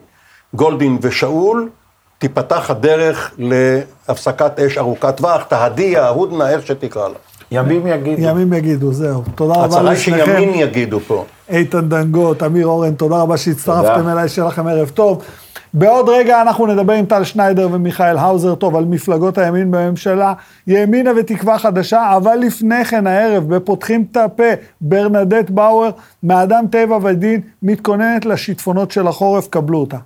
[SPEAKER 2] גולדין ושאול, תיפתח הדרך להפסקת אש ארוכת טווח, תהדיה, הודנה, איך שתקרא לה.
[SPEAKER 3] ימים יגידו.
[SPEAKER 1] ימים יגידו, זהו. תודה רבה לשניכם.
[SPEAKER 2] שימין יגידו פה.
[SPEAKER 1] איתן דנגוט, אמיר אורן, תודה רבה שהצטרפתם. אליי, שיהיה לכם ערב טוב. בעוד רגע אנחנו נדבר עם טל שניידר ומיכאל האוזר טוב על מפלגות הימין בממשלה, ימינה ותקווה חדשה, אבל לפני כן הערב, בפותחים את הפה, ברנדט באואר, מאדם טבע ודין, מתכוננת לשיטפונות של החורף, קבלו אותה.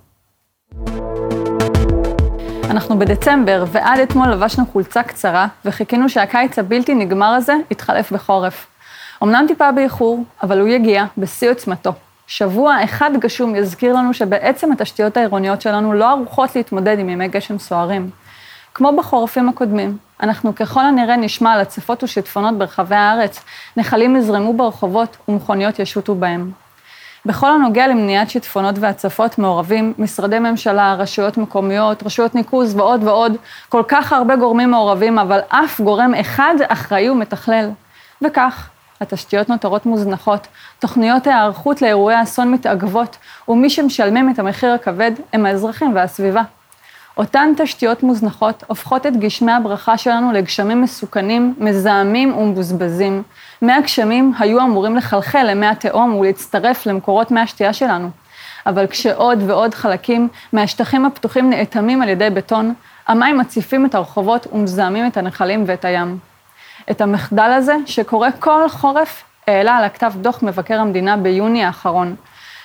[SPEAKER 4] אנחנו בדצמבר, ועד אתמול לבשנו חולצה קצרה, וחיכינו שהקיץ הבלתי נגמר הזה יתחלף בחורף. אמנם טיפה באיחור, אבל הוא יגיע בשיא עוצמתו. שבוע אחד גשום יזכיר לנו שבעצם התשתיות העירוניות שלנו לא ערוכות להתמודד עם ימי גשם סוערים. כמו בחורפים הקודמים, אנחנו ככל הנראה נשמע על הצפות ושיטפונות ברחבי הארץ, נחלים יזרמו ברחובות ומכוניות ישוטו בהם. בכל הנוגע למניעת שיטפונות והצפות מעורבים משרדי ממשלה, רשויות מקומיות, רשויות ניקוז ועוד ועוד, כל כך הרבה גורמים מעורבים, אבל אף גורם אחד אחראי ומתכלל. וכך, התשתיות נותרות מוזנחות, תוכניות ההיערכות לאירועי אסון מתעכבות, ומי שמשלמים את המחיר הכבד הם האזרחים והסביבה. אותן תשתיות מוזנחות הופכות את גשמי הברכה שלנו לגשמים מסוכנים, מזהמים ומבוזבזים. מי הגשמים היו אמורים לחלחל למי התהום ולהצטרף למקורות מי השתייה שלנו. אבל כשעוד ועוד חלקים מהשטחים הפתוחים נאטמים על ידי בטון, המים מציפים את הרחובות ומזהמים את הנחלים ואת הים. את המחדל הזה, שקורה כל חורף, העלה על הכתב דוח מבקר המדינה ביוני האחרון.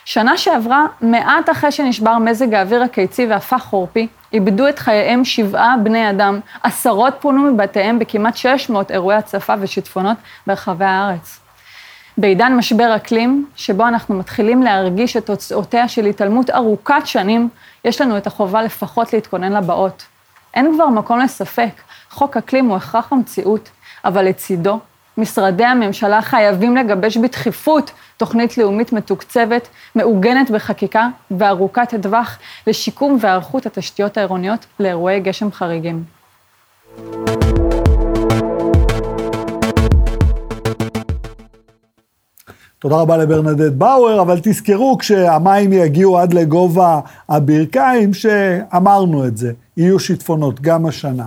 [SPEAKER 4] שנה שעברה, מעט אחרי שנשבר מזג האוויר הקיצי והפך חורפי, איבדו את חייהם שבעה בני אדם, עשרות פונו מבתיהם בכמעט 600 אירועי הצפה ושיטפונות ברחבי הארץ. בעידן משבר אקלים, שבו אנחנו מתחילים להרגיש את תוצאותיה של התעלמות ארוכת שנים, יש לנו את החובה לפחות להתכונן לבאות. אין כבר מקום לספק, חוק אקלים הוא הכרח המציאות, אבל לצידו, משרדי הממשלה חייבים לגבש בדחיפות תוכנית לאומית מתוקצבת, מעוגנת בחקיקה וארוכת טווח לשיקום והיערכות התשתיות העירוניות לאירועי גשם חריגים.
[SPEAKER 1] תודה רבה לברנדט באואר, אבל תזכרו כשהמים יגיעו עד לגובה הברכיים, שאמרנו את זה, יהיו שיטפונות גם השנה.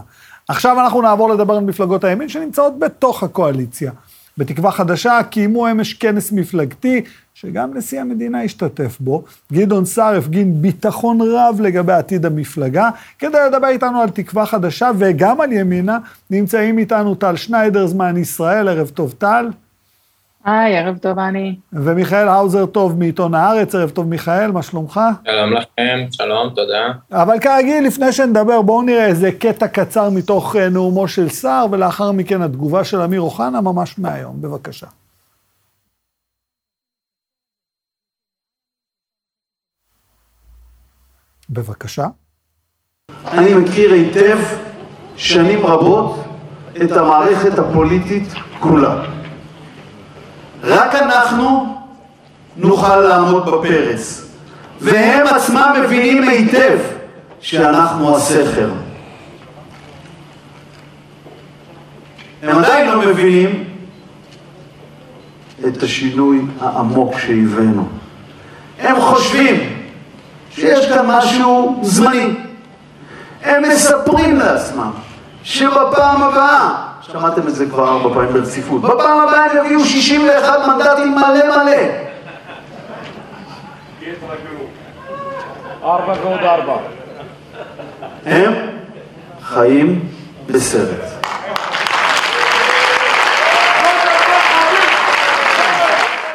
[SPEAKER 1] עכשיו אנחנו נעבור לדבר על מפלגות הימין שנמצאות בתוך הקואליציה. בתקווה חדשה קיימו אמש כנס מפלגתי, שגם נשיא המדינה השתתף בו. גדעון סער הפגין ביטחון רב לגבי עתיד המפלגה. כדי לדבר איתנו על תקווה חדשה וגם על ימינה, נמצאים איתנו טל שניידר, זמן ישראל, ערב טוב טל.
[SPEAKER 5] היי, ערב טוב, אני.
[SPEAKER 1] ומיכאל האוזר טוב מעיתון הארץ, ערב טוב מיכאל, מה שלומך?
[SPEAKER 6] שלום לכם, שלום, תודה.
[SPEAKER 1] אבל כרגיל, לפני שנדבר, בואו נראה איזה קטע קצר מתוך אה, נאומו של סער, ולאחר מכן התגובה של אמיר אוחנה ממש מהיום, בבקשה. בבקשה.
[SPEAKER 7] אני מכיר היטב שנים רבות את המערכת הפוליטית כולה. רק אנחנו נוכל לעמוד בפרס, והם עצמם מבינים היטב שאנחנו הסכר. הם עדיין לא מבינים את השינוי העמוק שהבאנו. הם חושבים שיש כאן משהו זמני. הם מספרים לעצמם שבפעם הבאה, שמעתם את זה כבר ארבע פעמים ברציפות, בפעם הבאה הם יביאו 61 מנדטים מלא מלא.
[SPEAKER 3] ארבע ועוד ארבע.
[SPEAKER 7] הם חיים בסרט.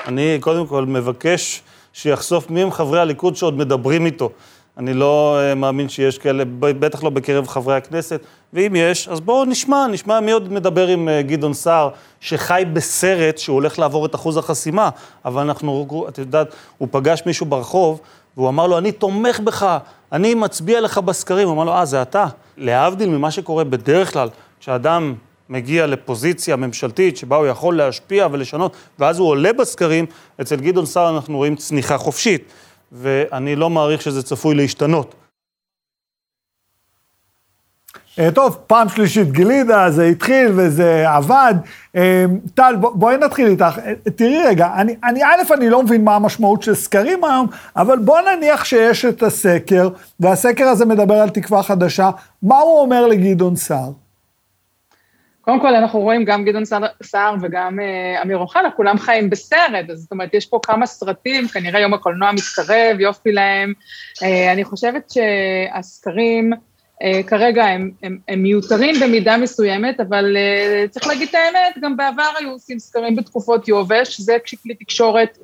[SPEAKER 8] אני קודם כל מבקש שיחשוף מי הם חברי הליכוד שעוד מדברים איתו. אני לא uh, מאמין שיש כאלה, בטח לא בקרב חברי הכנסת, ואם יש, אז בואו נשמע, נשמע מי עוד מדבר עם uh, גדעון סער, שחי בסרט שהוא הולך לעבור את אחוז החסימה, אבל אנחנו, את יודעת, הוא פגש מישהו ברחוב, והוא אמר לו, אני תומך בך, אני מצביע לך בסקרים. הוא אמר לו, אה, זה אתה. להבדיל ממה שקורה בדרך כלל, כשאדם מגיע לפוזיציה ממשלתית שבה הוא יכול להשפיע ולשנות, ואז הוא עולה בסקרים, אצל גדעון סער אנחנו רואים צניחה חופשית, ואני לא מעריך שזה צפוי להשתנות.
[SPEAKER 1] אה, טוב, פעם שלישית גלידה, זה התחיל וזה עבד. אה, טל, בוא- בואי נתחיל איתך. אה, תראי רגע, אני, אני, א', אני לא מבין מה המשמעות של סקרים היום, אבל בוא נניח שיש את הסקר, והסקר הזה מדבר על תקווה חדשה, מה הוא אומר לגדעון סער?
[SPEAKER 5] קודם כל, אנחנו רואים גם גדעון סער- וגם אה, אמיר אוחנה, כולם חיים בסרט, אז זאת אומרת, יש פה כמה סרטים, כנראה יום הקולנוע מתקרב, יופי להם. אה, אני חושבת שהסקרים אה, כרגע הם, הם, הם מיותרים במידה מסוימת, אבל צריך להגיד את האמת, גם בעבר היו עושים סקרים בתקופות יובש, זה כשכלי תקשורת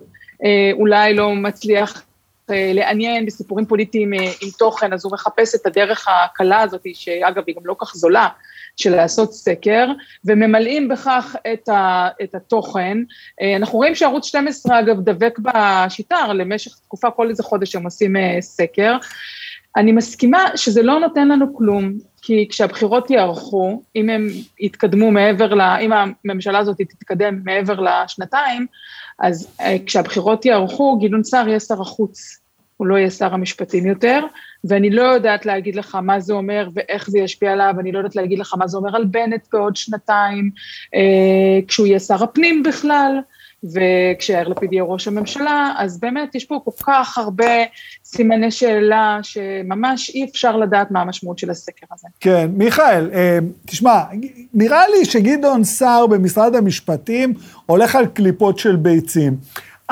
[SPEAKER 5] אולי לא מצליח לעניין בסיפורים פוליטיים עם תוכן, אז הוא מחפש את הדרך הקלה הזאת, שאגב, היא גם לא כך זולה, של לעשות סקר, וממלאים בכך את, ה, את התוכן. אה, אנחנו רואים שערוץ 12, אגב, דבק בשיטה, למשך תקופה, כל איזה חודש הם עושים אה, סקר. אני מסכימה שזה לא נותן לנו כלום, כי כשהבחירות יארכו, אם הם יתקדמו מעבר ל... אם הממשלה הזאת תתקדם מעבר לשנתיים, אז אה, כשהבחירות יארכו, גדעון סער יהיה שר החוץ, הוא לא יהיה שר המשפטים יותר, ואני לא יודעת להגיד לך מה זה אומר ואיך זה ישפיע עליו, אני לא יודעת להגיד לך מה זה אומר על בנט בעוד שנתיים, אה, כשהוא יהיה שר הפנים בכלל, וכשיאיר לפיד יהיה ראש הממשלה, אז באמת יש פה כל כך הרבה סימני שאלה, שממש אי אפשר לדעת מה המשמעות של הסקר הזה.
[SPEAKER 1] כן, מיכאל, אה, תשמע, נראה לי שגדעון סער במשרד המשפטים הולך על קליפות של ביצים.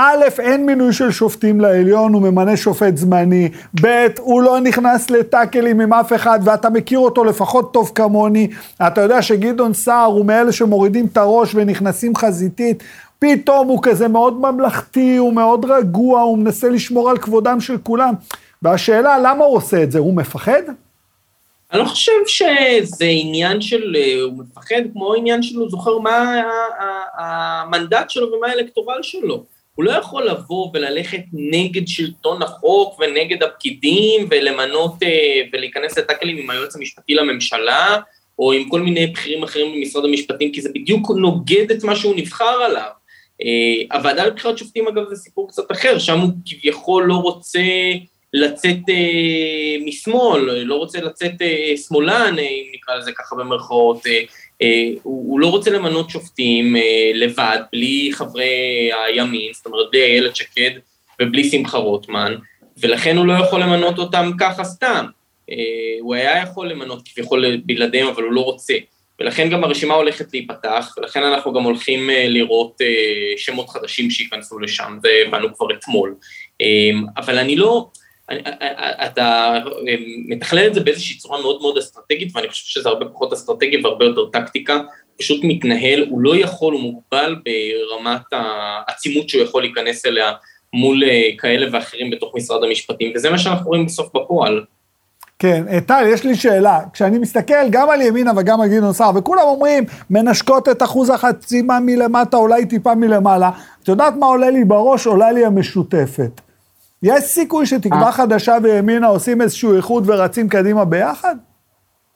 [SPEAKER 1] א', אין מינוי של שופטים לעליון, הוא ממנה שופט זמני. ב', הוא לא נכנס לטאקלים עם אף אחד, ואתה מכיר אותו לפחות טוב כמוני. אתה יודע שגדעון סער הוא מאלה שמורידים את הראש ונכנסים חזיתית. פתאום הוא כזה מאוד ממלכתי, הוא מאוד רגוע, הוא מנסה לשמור על כבודם של כולם. והשאלה, למה הוא עושה את זה? הוא מפחד?
[SPEAKER 6] אני לא חושב שזה עניין של, אה, הוא מפחד כמו עניין של, הוא זוכר מה המנדט שלו ומה האלקטורל שלו. הוא לא יכול לבוא וללכת נגד שלטון החוק ונגד הפקידים ולמנות אה, ולהיכנס לטאקלים עם היועץ המשפטי לממשלה, או עם כל מיני בכירים אחרים במשרד המשפטים, כי זה בדיוק נוגד את מה שהוא נבחר עליו. אה, הוועדה לבחירת שופטים, אגב, זה סיפור קצת אחר, שם הוא כביכול לא רוצה לצאת אה, משמאל, לא רוצה לצאת שמאלן, אם נקרא לזה ככה במרכאות, הוא, הוא לא רוצה למנות שופטים אה, לבד, בלי חברי הימין, זאת אומרת, בלי איילת שקד ובלי שמחה רוטמן, ולכן הוא לא יכול למנות אותם ככה סתם. אה, הוא היה יכול למנות כביכול בלעדיהם, אבל הוא לא רוצה. ולכן גם הרשימה הולכת להיפתח, ולכן אנחנו גם הולכים אה, לראות אה, שמות חדשים שייכנסו לשם, זה הבנו כבר אתמול. אה, אבל אני לא, אתה אה, מתכלל את זה באיזושהי צורה מאוד מאוד אסטרטגית, ואני חושב שזה הרבה פחות אסטרטגי והרבה יותר טקטיקה, פשוט מתנהל, הוא לא יכול, הוא מוגבל ברמת העצימות שהוא יכול להיכנס אליה מול אה, כאלה ואחרים בתוך משרד המשפטים, וזה מה שאנחנו רואים בסוף בפועל.
[SPEAKER 1] כן, אה, טל, יש לי שאלה. כשאני מסתכל גם על ימינה וגם על גדעון סער, וכולם אומרים, מנשקות את אחוז החסימה מלמטה, אולי טיפה מלמעלה, את יודעת מה עולה לי בראש? עולה לי המשותפת. יש סיכוי שתקווה חדשה וימינה עושים איזשהו איחוד ורצים קדימה ביחד?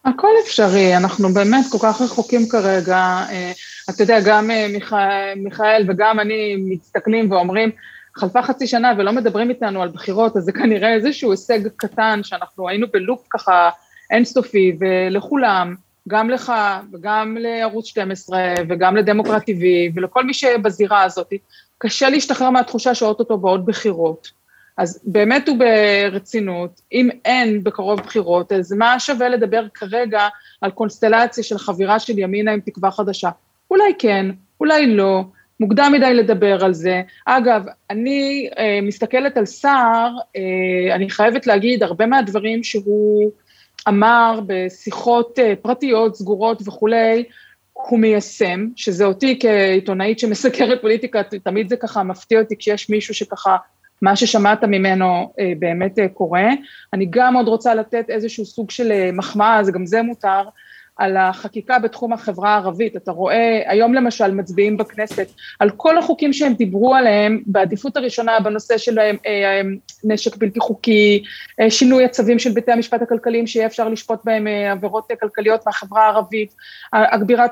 [SPEAKER 5] הכל אפשרי, אנחנו באמת כל כך רחוקים כרגע. אה, אתה יודע, גם אה, מיכאל, מיכאל וגם אני מסתכלים ואומרים, חלפה חצי שנה ולא מדברים איתנו על בחירות, אז זה כנראה איזשהו הישג קטן שאנחנו היינו בלופ ככה אינסופי, ולכולם, גם לך וגם לערוץ 12 וגם לדמוקרט TV ולכל מי שבזירה הזאת, קשה להשתחרר מהתחושה שאו-טו-טו באות בחירות. אז באמת וברצינות, אם אין בקרוב בחירות, אז מה שווה לדבר כרגע על קונסטלציה של חבירה של ימינה עם תקווה חדשה? אולי כן, אולי לא, מוקדם מדי לדבר על זה. אגב, אני אה, מסתכלת על סער, אה, אני חייבת להגיד, הרבה מהדברים שהוא אמר בשיחות אה, פרטיות, סגורות וכולי, הוא מיישם, שזה אותי כעיתונאית שמסקרת פוליטיקה, תמיד זה ככה מפתיע אותי כשיש מישהו שככה, מה ששמעת ממנו אה, באמת אה, קורה. אני גם עוד רוצה לתת איזשהו סוג של אה, מחמאה, זה גם זה מותר, על החקיקה בתחום החברה הערבית. אתה רואה, היום למשל מצביעים בכנסת על כל החוקים שהם דיברו עליהם בעדיפות הראשונה בנושא של אה, אה, נשק בלתי חוקי, אה, שינוי הצווים של בתי המשפט הכלכליים שיהיה אפשר לשפוט בהם עבירות כלכליות מהחברה הערבית,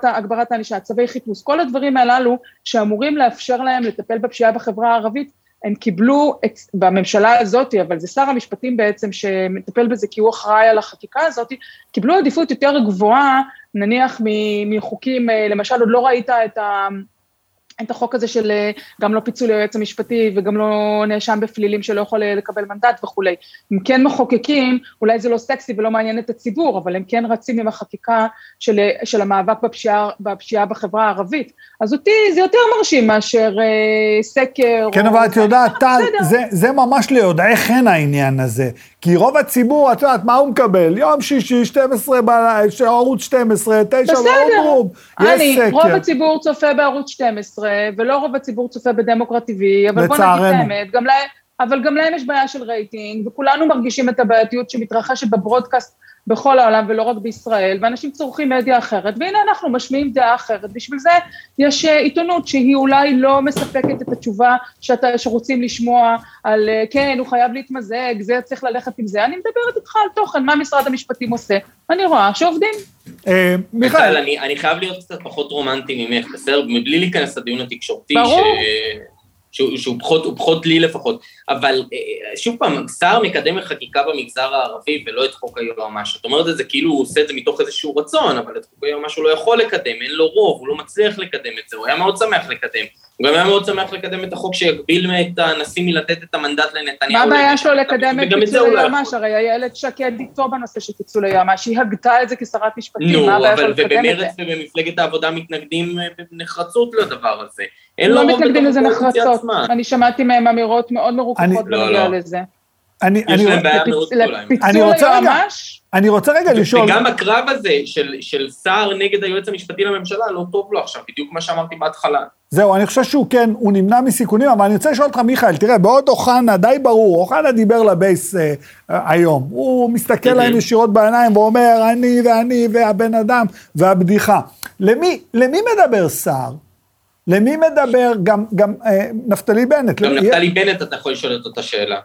[SPEAKER 5] הגברת הענישה, צווי חיפוש, כל הדברים הללו שאמורים לאפשר להם לטפל בפשיעה בחברה הערבית, הם קיבלו את, בממשלה הזאת, אבל זה שר המשפטים בעצם שמטפל בזה כי הוא אחראי על החקיקה הזאת, קיבלו עדיפות יותר גבוהה, נניח מחוקים, אה, למשל עוד לא ראית את ה... את החוק הזה של אה, גם לא פיצול היועץ המשפטי וגם לא נאשם בפלילים שלא יכול אה, לקבל מנדט וכולי. הם כן מחוקקים, אולי זה לא סקסי ולא מעניין את הציבור, אבל הם כן רצים עם החקיקה של, אה, של המאבק בפשיעה, בפשיעה בחברה הערבית. אז אותי זה יותר מרשים מאשר אה, סקר.
[SPEAKER 1] כן, או... אבל את יודעת, טל, זה, זה ממש ליודעי חן העניין הזה. כי רוב הציבור, את יודעת, מה הוא מקבל? יום שישי, 12 בלילה, ערוץ 12, 9 באוטרום, יש סקר.
[SPEAKER 5] רוב הציבור צופה בערוץ 12, ולא רוב הציבור צופה בדמוקרט TV, אבל בוא נגיד את האמת, גם להם, אבל גם להם יש בעיה של רייטינג, וכולנו מרגישים את הבעייתיות שמתרחשת בברודקאסט בכל העולם ולא רק בישראל, ואנשים צורכים מדיה אחרת, והנה אנחנו משמיעים דעה אחרת, בשביל זה יש אה, עיתונות שהיא אולי לא מספקת את התשובה שאתה, שרוצים לשמוע על אה, כן, הוא חייב להתמזג, זה צריך ללכת עם זה, אני מדברת איתך על תוכן, מה משרד המשפטים עושה, אני רואה שעובדים.
[SPEAKER 6] אה, מיכאל. אני חייב להיות קצת פחות רומנטי ממך, בסדר? מבלי להיכנס לדיון התקשורתי,
[SPEAKER 5] ברור.
[SPEAKER 6] שהוא, שהוא פחות, הוא פחות לי לפחות, אבל אה, שוב פעם, שר מקדם חקיקה במגזר הערבי ולא את חוק היועמ"ש. את אומרת את זה כאילו הוא עושה את זה מתוך איזשהו רצון, אבל את חוק היועמ"ש הוא לא יכול לקדם, אין לו רוב, הוא לא מצליח לקדם את זה, הוא היה מאוד שמח לקדם. הוא גם היה מאוד שמח לקדם את החוק שיגביל את הנשיא מלתת את המנדט לנתניהו.
[SPEAKER 5] מה הבעיה שלו לקדם את פיצול לא היועמ"ש? הרי איילת שקד איתו בנושא של פיצול היועמ"ש, היא הגתה את זה כשרת משפטים, מה הבעיה שלו לקדם את זה? נו, אבל ובמרצ
[SPEAKER 6] ובמפלגת העבודה מתנגדים אה, בנחרצות לדבר הזה.
[SPEAKER 5] לא מתנגדים לזה נחרצות, אני שמעתי מהם אמירות מאוד מרוככות בנוגע לא, לא. לזה.
[SPEAKER 6] אני, יש להם בעיה מאוד
[SPEAKER 5] גדולה. לפיצול היועמ"ש?
[SPEAKER 1] אני רוצה רגע לשאול...
[SPEAKER 6] וגם הקרב הזה של, של שר נגד היועץ המשפטי לממשלה לא טוב לו עכשיו, בדיוק מה שאמרתי בהתחלה.
[SPEAKER 1] זהו, אני חושב שהוא כן, הוא נמנע מסיכונים, אבל אני רוצה לשאול אותך, מיכאל, תראה, בעוד אוחנה, די ברור, אוחנה דיבר לבייס אה, היום. הוא מסתכל להם ישירות בעיניים ואומר, אני ואני והבן אדם והבדיחה. למי, למי מדבר סער? למי מדבר גם, גם אה, נפתלי בנט?
[SPEAKER 6] גם נפתלי בנט, אתה יכול לשאול את אותה שאלה.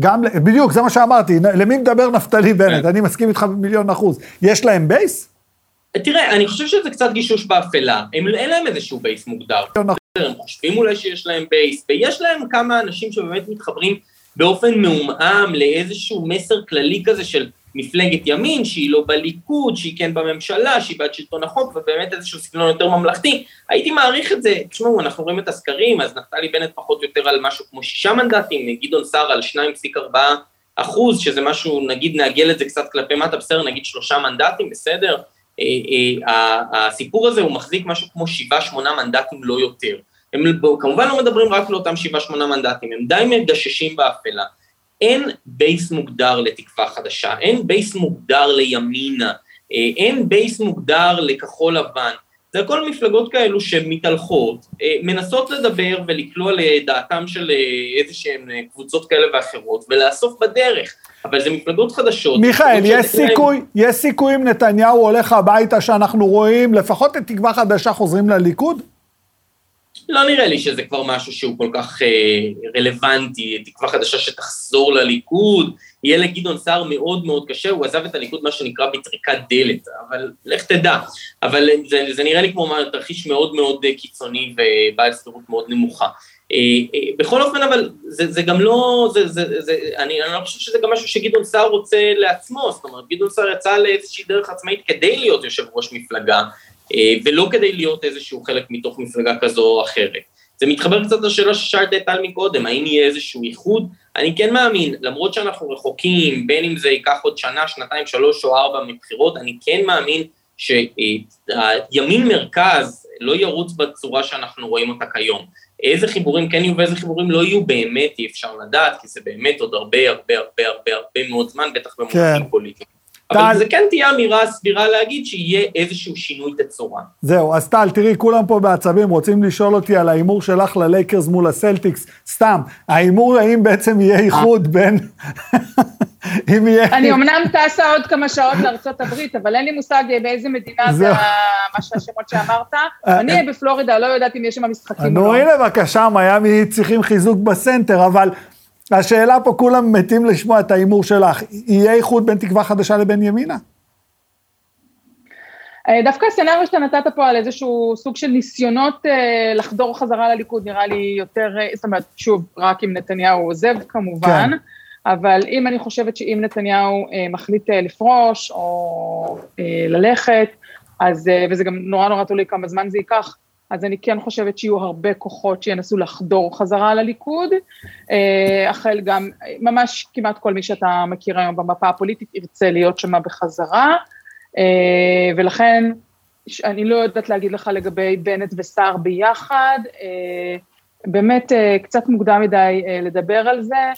[SPEAKER 1] גם, בדיוק, זה מה שאמרתי, למי מדבר נפתלי בנט? כן. אני מסכים איתך במיליון אחוז. יש להם בייס?
[SPEAKER 6] תראה, אני חושב שזה קצת גישוש באפלה. הם, אין להם איזשהו בייס מוגדר. הם חושבים אולי שיש להם בייס, ויש להם כמה אנשים שבאמת מתחברים באופן מעומעם לאיזשהו מסר כללי כזה של מפלגת ימין, שהיא לא בליכוד, שהיא כן בממשלה, שהיא בעד שלטון החוק, ובאמת איזשהו סגנון יותר ממלכתי. הייתי מעריך את זה, תשמעו, אנחנו רואים את הסקרים, אז נפתלי בנט פחות או יותר על משהו כמו שישה מנדטים, גדעון סער על 2.4 אחוז, שזה משהו, נגיד נעגל את זה קצת כלפי מטה, בסדר, נגיד שלושה מנדטים, בסדר? אה, אה, הסיפור הזה הוא מחזיק משהו כמו שבעה, שמונה מנדטים, לא יותר. הם כמובן לא מדברים רק לאותם שבעה, שמונה מנדטים, הם די מגששים באפלה. אין בייס מוגדר לתקווה חדשה, אין בייס מוגדר לימינה, אה, אין בייס מוגדר לכחול לבן. זה הכל מפלגות כאלו שמתהלכות, אה, מנסות לדבר ולקלוע לדעתם של אה, איזה שהן קבוצות כאלה ואחרות, ולאסוף בדרך. אבל זה מפלגות חדשות.
[SPEAKER 1] מיכאל, יש סיכוי, להם... יש סיכוי אם נתניהו הולך הביתה שאנחנו רואים, לפחות את תקווה חדשה חוזרים לליכוד?
[SPEAKER 6] לא נראה לי שזה כבר משהו שהוא כל כך אה, רלוונטי, תקווה חדשה שתחזור לליכוד, יהיה לגדעון סער מאוד מאוד קשה, הוא עזב את הליכוד מה שנקרא בטריקת דלת, אבל לך תדע. אבל זה, זה נראה לי כמו תרחיש מאוד מאוד אה, קיצוני ובעל סבירות מאוד נמוכה. אה, אה, בכל אופן, אבל זה, זה גם לא, זה, זה, זה, אני, אני לא חושב שזה גם משהו שגדעון סער רוצה לעצמו, זאת אומרת, גדעון סער יצא לאיזושהי דרך עצמאית כדי להיות יושב ראש מפלגה, ולא כדי להיות איזשהו חלק מתוך מפלגה כזו או אחרת. זה מתחבר קצת לשאלה ששאלת את טל מקודם, האם יהיה איזשהו איחוד? אני כן מאמין, למרות שאנחנו רחוקים, בין אם זה ייקח עוד שנה, שנתיים, שלוש או ארבע מבחירות, אני כן מאמין שהימין מרכז לא ירוץ בצורה שאנחנו רואים אותה כיום. איזה חיבורים כן יהיו ואיזה חיבורים לא יהיו, באמת אי אפשר לדעת, כי זה באמת עוד הרבה הרבה הרבה הרבה הרבה מאוד זמן, בטח במונחים
[SPEAKER 1] כן.
[SPEAKER 6] פוליטיים.
[SPEAKER 1] טל-
[SPEAKER 6] אבל זה כן תהיה אמירה סבירה להגיד שיהיה איזשהו שינוי תצורה.
[SPEAKER 1] זהו, אז טל, תראי, כולם פה בעצבים, רוצים לשאול אותי על ההימור שלך ללייקרס מול הסלטיקס. סתם, ההימור האם בעצם יהיה איחוד בין... [LAUGHS] אם יהיה...
[SPEAKER 5] אני אמנם טסה עוד כמה שעות לארצות הברית, אבל אין לי מושג באיזה מדינה זה מה שהשמות שאמרת. אני אהיה בפלורידה, לא יודעת אם יש שם משחקים או
[SPEAKER 1] נו,
[SPEAKER 5] לא.
[SPEAKER 1] הנה בבקשה, מיאמי צריכים חיזוק בסנטר, אבל השאלה פה, כולם מתים לשמוע את ההימור שלך. יהיה איחוד בין תקווה חדשה לבין ימינה?
[SPEAKER 5] אה, דווקא הסצנריו שאתה נתת פה על איזשהו סוג של ניסיונות אה, לחדור חזרה לליכוד, נראה לי יותר, אה, זאת אומרת, שוב, רק אם נתניהו עוזב כמובן,
[SPEAKER 1] כן.
[SPEAKER 5] אבל אם אני חושבת שאם נתניהו מחליט לפרוש או ללכת, אז, וזה גם נורא נורא תלוי כמה זמן זה ייקח, אז אני כן חושבת שיהיו הרבה כוחות שינסו לחדור חזרה לליכוד, אה, החל גם, ממש כמעט כל מי שאתה מכיר היום במפה הפוליטית ירצה להיות שם בחזרה, אה, ולכן אני לא יודעת להגיד לך לגבי בנט וסער ביחד, אה, באמת קצת מוקדם מדי לדבר על זה.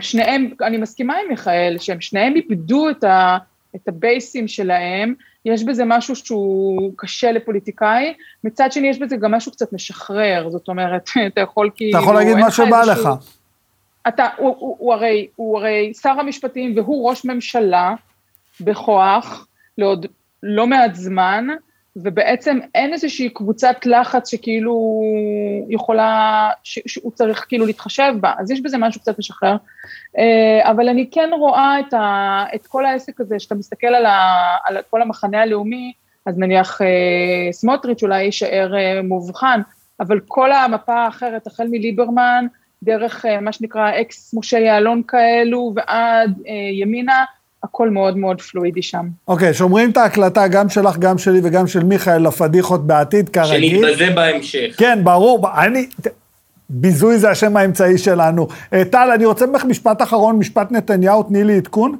[SPEAKER 5] שניהם, אני מסכימה עם מיכאל, שהם שניהם איבדו את, ה, את הבייסים שלהם, יש בזה משהו שהוא קשה לפוליטיקאי, מצד שני יש בזה גם משהו קצת משחרר, זאת אומרת, [LAUGHS] אתה יכול כאילו...
[SPEAKER 1] אתה יכול להגיד מה שבא לך.
[SPEAKER 5] אתה, הוא, הוא, הוא, הרי, הוא הרי שר המשפטים והוא ראש ממשלה בכוח לעוד לא מעט זמן, ובעצם אין איזושהי קבוצת לחץ שכאילו יכולה, ש, שהוא צריך כאילו להתחשב בה, אז יש בזה משהו קצת משחרר. אה, אבל אני כן רואה את, ה, את כל העסק הזה, שאתה מסתכל על, ה, על כל המחנה הלאומי, אז נניח אה, סמוטריץ' אולי יישאר אה, מובחן, אבל כל המפה האחרת, החל מליברמן, דרך מה שנקרא אקס משה יעלון כאלו, ועד ימינה, הכל מאוד מאוד פלואידי שם.
[SPEAKER 1] אוקיי, שומרים את ההקלטה, גם שלך, גם שלי וגם של מיכאל, לפדיחות בעתיד, כרגיל.
[SPEAKER 6] שנתבזה בהמשך.
[SPEAKER 1] כן, ברור, אני... ביזוי זה השם האמצעי שלנו. אה, טל, אני רוצה ממך משפט אחרון, משפט נתניהו, תני לי עדכון.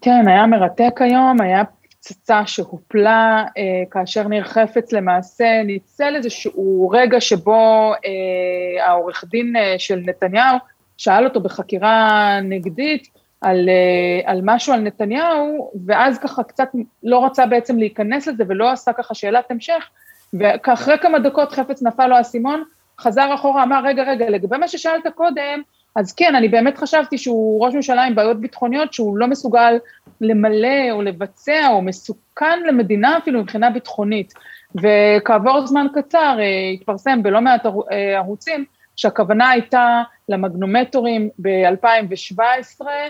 [SPEAKER 5] כן, היה מרתק היום, היה פצצה שהופלה, אה, כאשר ניר חפץ למעשה ניצל איזשהו רגע שבו אה, העורך דין אה, של נתניהו שאל אותו בחקירה נגדית על, אה, על משהו על נתניהו, ואז ככה קצת לא רצה בעצם להיכנס לזה ולא עשה ככה שאלת המשך, ואחרי כמה דקות חפץ נפל לו האסימון, חזר אחורה, אמר, רגע, רגע, לגבי מה ששאלת קודם, אז כן, אני באמת חשבתי שהוא ראש ממשלה עם בעיות ביטחוניות, שהוא לא מסוגל למלא או לבצע, או מסוכן למדינה אפילו מבחינה ביטחונית. וכעבור זמן קצר אה, התפרסם בלא מעט אה, ערוצים, שהכוונה הייתה למגנומטורים ב-2017, אה,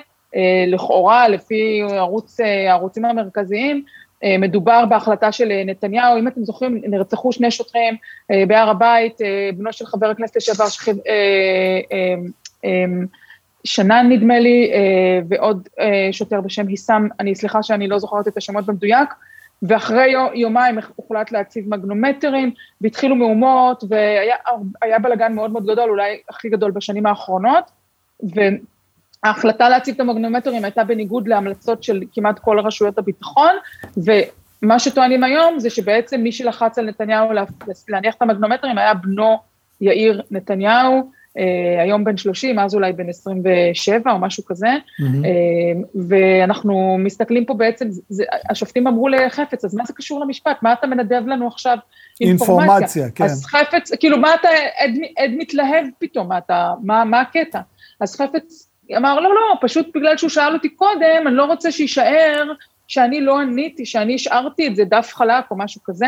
[SPEAKER 5] לכאורה, לפי ערוץ, אה, הערוצים המרכזיים, אה, מדובר בהחלטה של אה, נתניהו, אם אתם זוכרים, נרצחו שני שוטרים אה, בהר הבית, אה, בנו של חבר הכנסת לשעבר שכיב- אה, אה, אה, שנן נדמה לי, אה, ועוד אה, שוטר בשם היסאם, אני סליחה שאני לא זוכרת את השמות במדויק, ואחרי יו- יומיים הוחלט להציב מגנומטרים, והתחילו מהומות, והיה היה בלאגן מאוד מאוד גדול, אולי הכי גדול בשנים האחרונות, וההחלטה להציב את המגנומטרים הייתה בניגוד להמלצות של כמעט כל רשויות הביטחון, ומה שטוענים היום זה שבעצם מי שלחץ על נתניהו לה- להניח את המגנומטרים היה בנו יאיר נתניהו, אה, היום בן 30, אז אולי בן 27 או משהו כזה, אה, ואנחנו מסתכלים פה בעצם, זה, השופטים אמרו לחפץ, אז מה זה קשור למשפט? מה אתה מנדב לנו עכשיו אינפורמציה?
[SPEAKER 1] אינפורמציה, כן.
[SPEAKER 5] אז חפץ, כאילו, מה אתה עד, עד מתלהב פתאום? מה, אתה, מה, מה הקטע? אז חפץ אמר, לא, לא, פשוט בגלל שהוא שאל אותי קודם, אני לא רוצה שיישאר שאני לא עניתי, שאני השארתי את זה דף חלק או משהו כזה.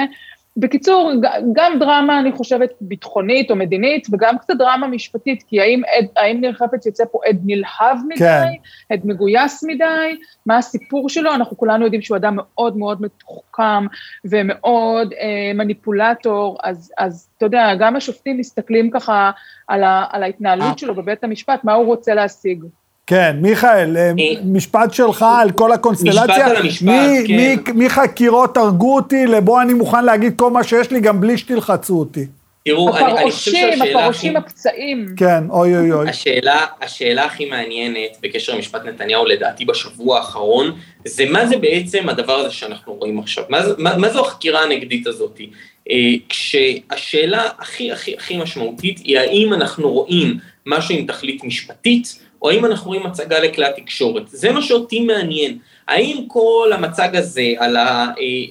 [SPEAKER 5] בקיצור, גם דרמה, אני חושבת, ביטחונית או מדינית, וגם קצת דרמה משפטית, כי האם, עד, האם ניר חפץ יוצא פה עד נלהב מדי,
[SPEAKER 1] כן.
[SPEAKER 5] עד מגויס מדי, מה הסיפור שלו, אנחנו כולנו יודעים שהוא אדם מאוד מאוד מתוחכם ומאוד אה, מניפולטור, אז, אז אתה יודע, גם השופטים מסתכלים ככה על, ה, על ההתנהלות שלו בבית המשפט, מה הוא רוצה להשיג.
[SPEAKER 1] כן, מיכאל, אה, משפט שלך על כל הקונסטלציה.
[SPEAKER 6] משפט על המשפט, כן.
[SPEAKER 1] מחקירות הרגו אותי, לבוא אני מוכן להגיד כל מה שיש לי, גם בלי שתלחצו אותי.
[SPEAKER 6] תראו, אני, אני חושב שהשאלה הכי...
[SPEAKER 5] הפרעושים הפצעים.
[SPEAKER 1] כן, אוי אוי אוי.
[SPEAKER 6] השאלה, השאלה הכי מעניינת בקשר למשפט נתניהו, לדעתי בשבוע האחרון, זה מה זה בעצם הדבר הזה שאנחנו רואים עכשיו? מה, זה- מה, מה זו החקירה הנגדית הזאת? אה, כשהשאלה הכי הכי הכי משמעותית היא האם אנחנו רואים משהו עם תכלית משפטית, או האם אנחנו רואים הצגה לכלי התקשורת. זה מה שאותי מעניין. האם כל המצג הזה על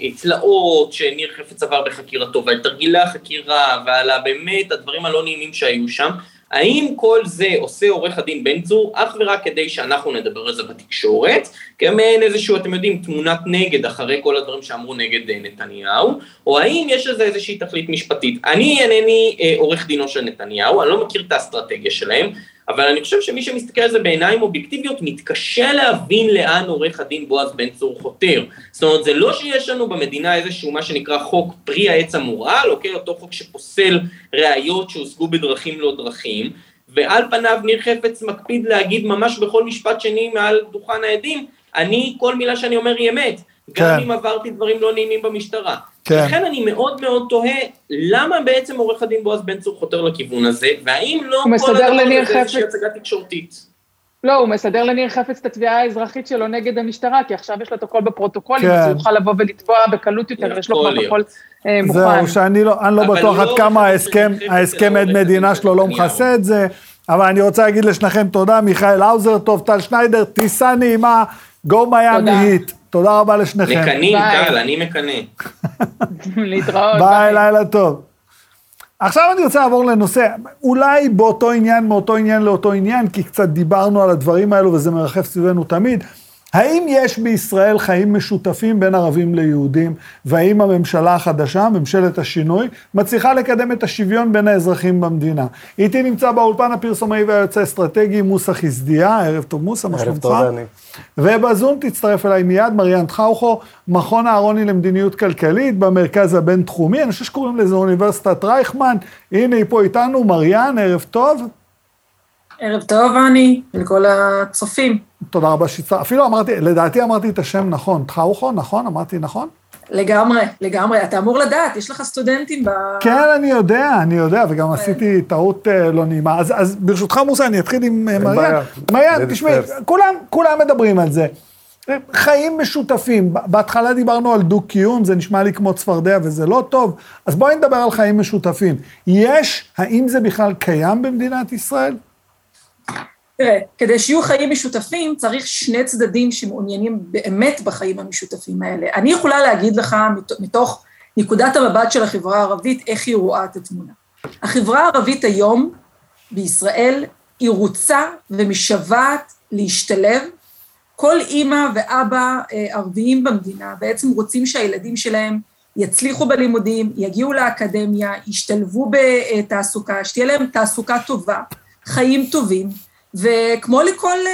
[SPEAKER 6] התלאות שניר חפץ עבר בחקירתו ועל תרגילי החקירה ועל באמת הדברים הלא נעימים שהיו שם, האם כל זה עושה עורך הדין בן צור אך ורק כדי שאנחנו נדבר על זה בתקשורת, כמעין איזשהו, אתם יודעים, תמונת נגד אחרי כל הדברים שאמרו נגד אה, נתניהו, או האם יש לזה איזושהי תכלית משפטית. אני אינני אה, עורך דינו של נתניהו, אני לא מכיר את האסטרטגיה שלהם, אבל אני חושב שמי שמסתכל על זה בעיניים אובייקטיביות מתקשה להבין לאן עורך הדין בועז בן צור חותר. זאת אומרת, זה לא שיש לנו במדינה איזשהו מה שנקרא חוק פרי העץ המורעל, אוקיי? אותו חוק שפוסל ראיות שהושגו בדרכים לא דרכים, ועל פניו ניר חפץ מקפיד להגיד ממש בכל משפט שני מעל דוכן העדים, אני, כל מילה שאני אומר היא אמת, גם
[SPEAKER 1] כן.
[SPEAKER 6] אם עברתי דברים לא נעימים במשטרה.
[SPEAKER 1] כן.
[SPEAKER 6] לכן אני מאוד מאוד תוהה, למה בעצם עורך הדין בועז בן צור חותר לכיוון הזה, והאם לא כל הדבר הזה זה איזושהי
[SPEAKER 5] חפץ.
[SPEAKER 6] הצגה תקשורתית.
[SPEAKER 5] לא, הוא מסדר לניר חפץ את התביעה האזרחית שלו נגד המשטרה, כי עכשיו יש לו את הכל בפרוטוקולים,
[SPEAKER 1] כן.
[SPEAKER 5] אז הוא יוכל לבוא ולתבוע בקלות יותר, יש לו. הכל אה, מוכן.
[SPEAKER 1] זהו, שאני לא, אני לא בטוח
[SPEAKER 6] לא
[SPEAKER 1] עד כמה
[SPEAKER 6] עורך
[SPEAKER 1] ההסכם,
[SPEAKER 6] חפץ,
[SPEAKER 1] ההסכם עד מדינה שלו לא. מכסה את זה, אבל אני רוצה להגיד לשניכם תודה, מיכאל האוזר טוב, טל שניידר, טיסה נעימה, גו מיאמי. היט. תודה רבה לשניכם.
[SPEAKER 6] מקנאים. טל, אני מקנא. [LAUGHS]
[SPEAKER 5] להתראות.
[SPEAKER 1] ביי, לילה טוב. עכשיו אני רוצה לעבור לנושא, אולי באותו עניין, מאותו עניין לאותו עניין, כי קצת דיברנו על הדברים האלו וזה מרחף סביבנו תמיד. האם יש בישראל חיים משותפים בין ערבים ליהודים, והאם הממשלה החדשה, ממשלת השינוי, מצליחה לקדם את השוויון בין האזרחים במדינה? איתי נמצא באולפן הפרסומאי והיועץ האסטרטגי מוסא חסדיה, ערב טוב מוסא, מה
[SPEAKER 9] ערב
[SPEAKER 1] שלומך?
[SPEAKER 9] טוב, אני.
[SPEAKER 1] ובזום תצטרף אליי מיד מריאן טחאוכו, מכון אהרוני למדיניות כלכלית במרכז הבינתחומי, אני חושב שקוראים לזה אוניברסיטת רייכמן, הנה היא פה איתנו, מריאן, ערב טוב.
[SPEAKER 10] ערב טוב, אני, ולכל הצופים.
[SPEAKER 1] תודה רבה שהצטרפת, אפילו אמרתי, לדעתי אמרתי את השם נכון, טחאוכו, נכון? אמרתי נכון?
[SPEAKER 10] לגמרי, לגמרי. אתה אמור לדעת, יש לך סטודנטים ב...
[SPEAKER 1] כן, אני יודע, אני יודע, וגם עשיתי טעות אה, לא נעימה. אז, אז ברשותך, מוסא, אני אתחיל עם אה, מריאן. מריאן, תשמעי. כולם, כולם מדברים על זה. חיים משותפים, בהתחלה דיברנו על דו-קיום, זה נשמע לי כמו צפרדע וזה לא טוב, אז בואי נדבר על חיים משותפים. יש, האם זה בכלל קיים במדינת ישראל?
[SPEAKER 10] תראה, כדי שיהיו חיים משותפים, צריך שני צדדים שמעוניינים באמת בחיים המשותפים האלה. אני יכולה להגיד לך, מת- מתוך נקודת המבט של החברה הערבית, איך היא רואה את התמונה. החברה הערבית היום בישראל, היא רוצה ומשוועת להשתלב. כל אימא ואבא אה, ערביים במדינה בעצם רוצים שהילדים שלהם יצליחו בלימודים, יגיעו לאקדמיה, ישתלבו בתעסוקה, שתהיה להם תעסוקה טובה, חיים טובים, וכמו לכל אה,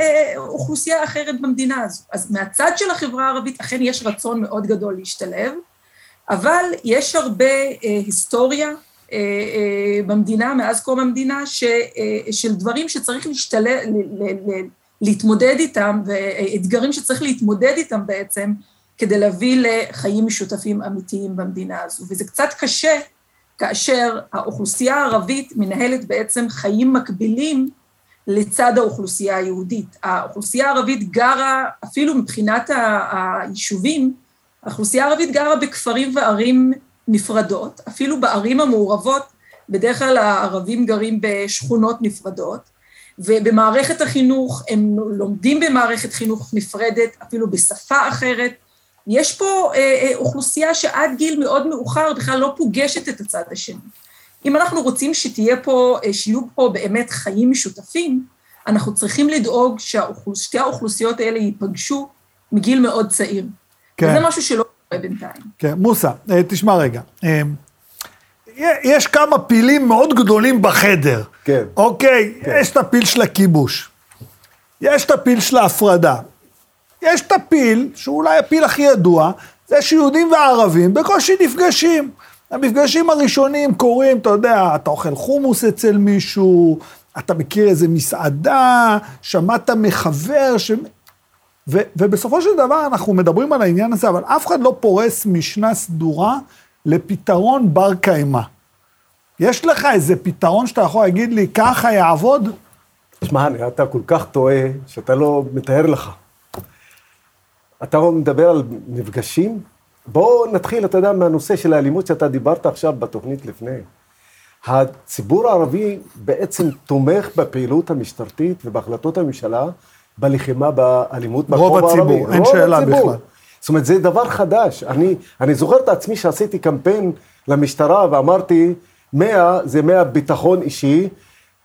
[SPEAKER 10] אה, אוכלוסייה אחרת במדינה הזו. אז מהצד של החברה הערבית אכן יש רצון מאוד גדול להשתלב, אבל יש הרבה אה, היסטוריה אה, אה, במדינה, מאז קום המדינה, ש, אה, של דברים שצריך להשתלב, ל, ל, ל, להתמודד איתם, ואתגרים שצריך להתמודד איתם בעצם, כדי להביא לחיים משותפים אמיתיים במדינה הזו. וזה קצת קשה כאשר האוכלוסייה הערבית מנהלת בעצם חיים מקבילים לצד האוכלוסייה היהודית. האוכלוסייה הערבית גרה, אפילו מבחינת היישובים, האוכלוסייה הערבית גרה בכפרים וערים נפרדות, אפילו בערים המעורבות, בדרך כלל הערבים גרים בשכונות נפרדות, ובמערכת החינוך, הם לומדים במערכת חינוך נפרדת, אפילו בשפה אחרת. יש פה אה, אה, אוכלוסייה שעד גיל מאוד מאוחר בכלל לא פוגשת את הצד השני. אם אנחנו רוצים שתהיה פה, אה, שיהיו פה באמת חיים משותפים, אנחנו צריכים לדאוג ששתי האוכלוסיות האלה ייפגשו מגיל מאוד צעיר.
[SPEAKER 1] כן.
[SPEAKER 10] וזה משהו שלא קורה בינתיים.
[SPEAKER 1] כן, מוסא, אה, תשמע רגע. אה, יש כמה פילים מאוד גדולים בחדר.
[SPEAKER 9] כן.
[SPEAKER 1] אוקיי, יש את הפיל של הכיבוש. יש את הפיל של ההפרדה. יש את הפיל, שהוא אולי הפיל הכי ידוע, זה שיהודים וערבים בקושי נפגשים. המפגשים הראשונים קורים, אתה יודע, אתה אוכל חומוס אצל מישהו, אתה מכיר איזה מסעדה, שמעת מחבר, ש... ו, ובסופו של דבר אנחנו מדברים על העניין הזה, אבל אף אחד לא פורס משנה סדורה לפתרון בר קיימא. יש לך איזה פתרון שאתה יכול להגיד לי, ככה יעבוד?
[SPEAKER 9] תשמע, אתה כל כך טועה, שאתה לא מתאר לך. אתה מדבר על מפגשים? בואו נתחיל, אתה יודע, מהנושא של האלימות שאתה דיברת עכשיו בתוכנית לפני. הציבור הערבי בעצם תומך בפעילות המשטרתית ובהחלטות הממשלה בלחימה באלימות
[SPEAKER 1] רוב
[SPEAKER 9] ברחוב הערבי.
[SPEAKER 1] הציבור, אין שאלה
[SPEAKER 9] הציבור.
[SPEAKER 1] בכלל.
[SPEAKER 9] זאת אומרת, זה דבר חדש. אני, אני זוכר את עצמי שעשיתי קמפיין למשטרה ואמרתי, 100 זה 100 ביטחון אישי,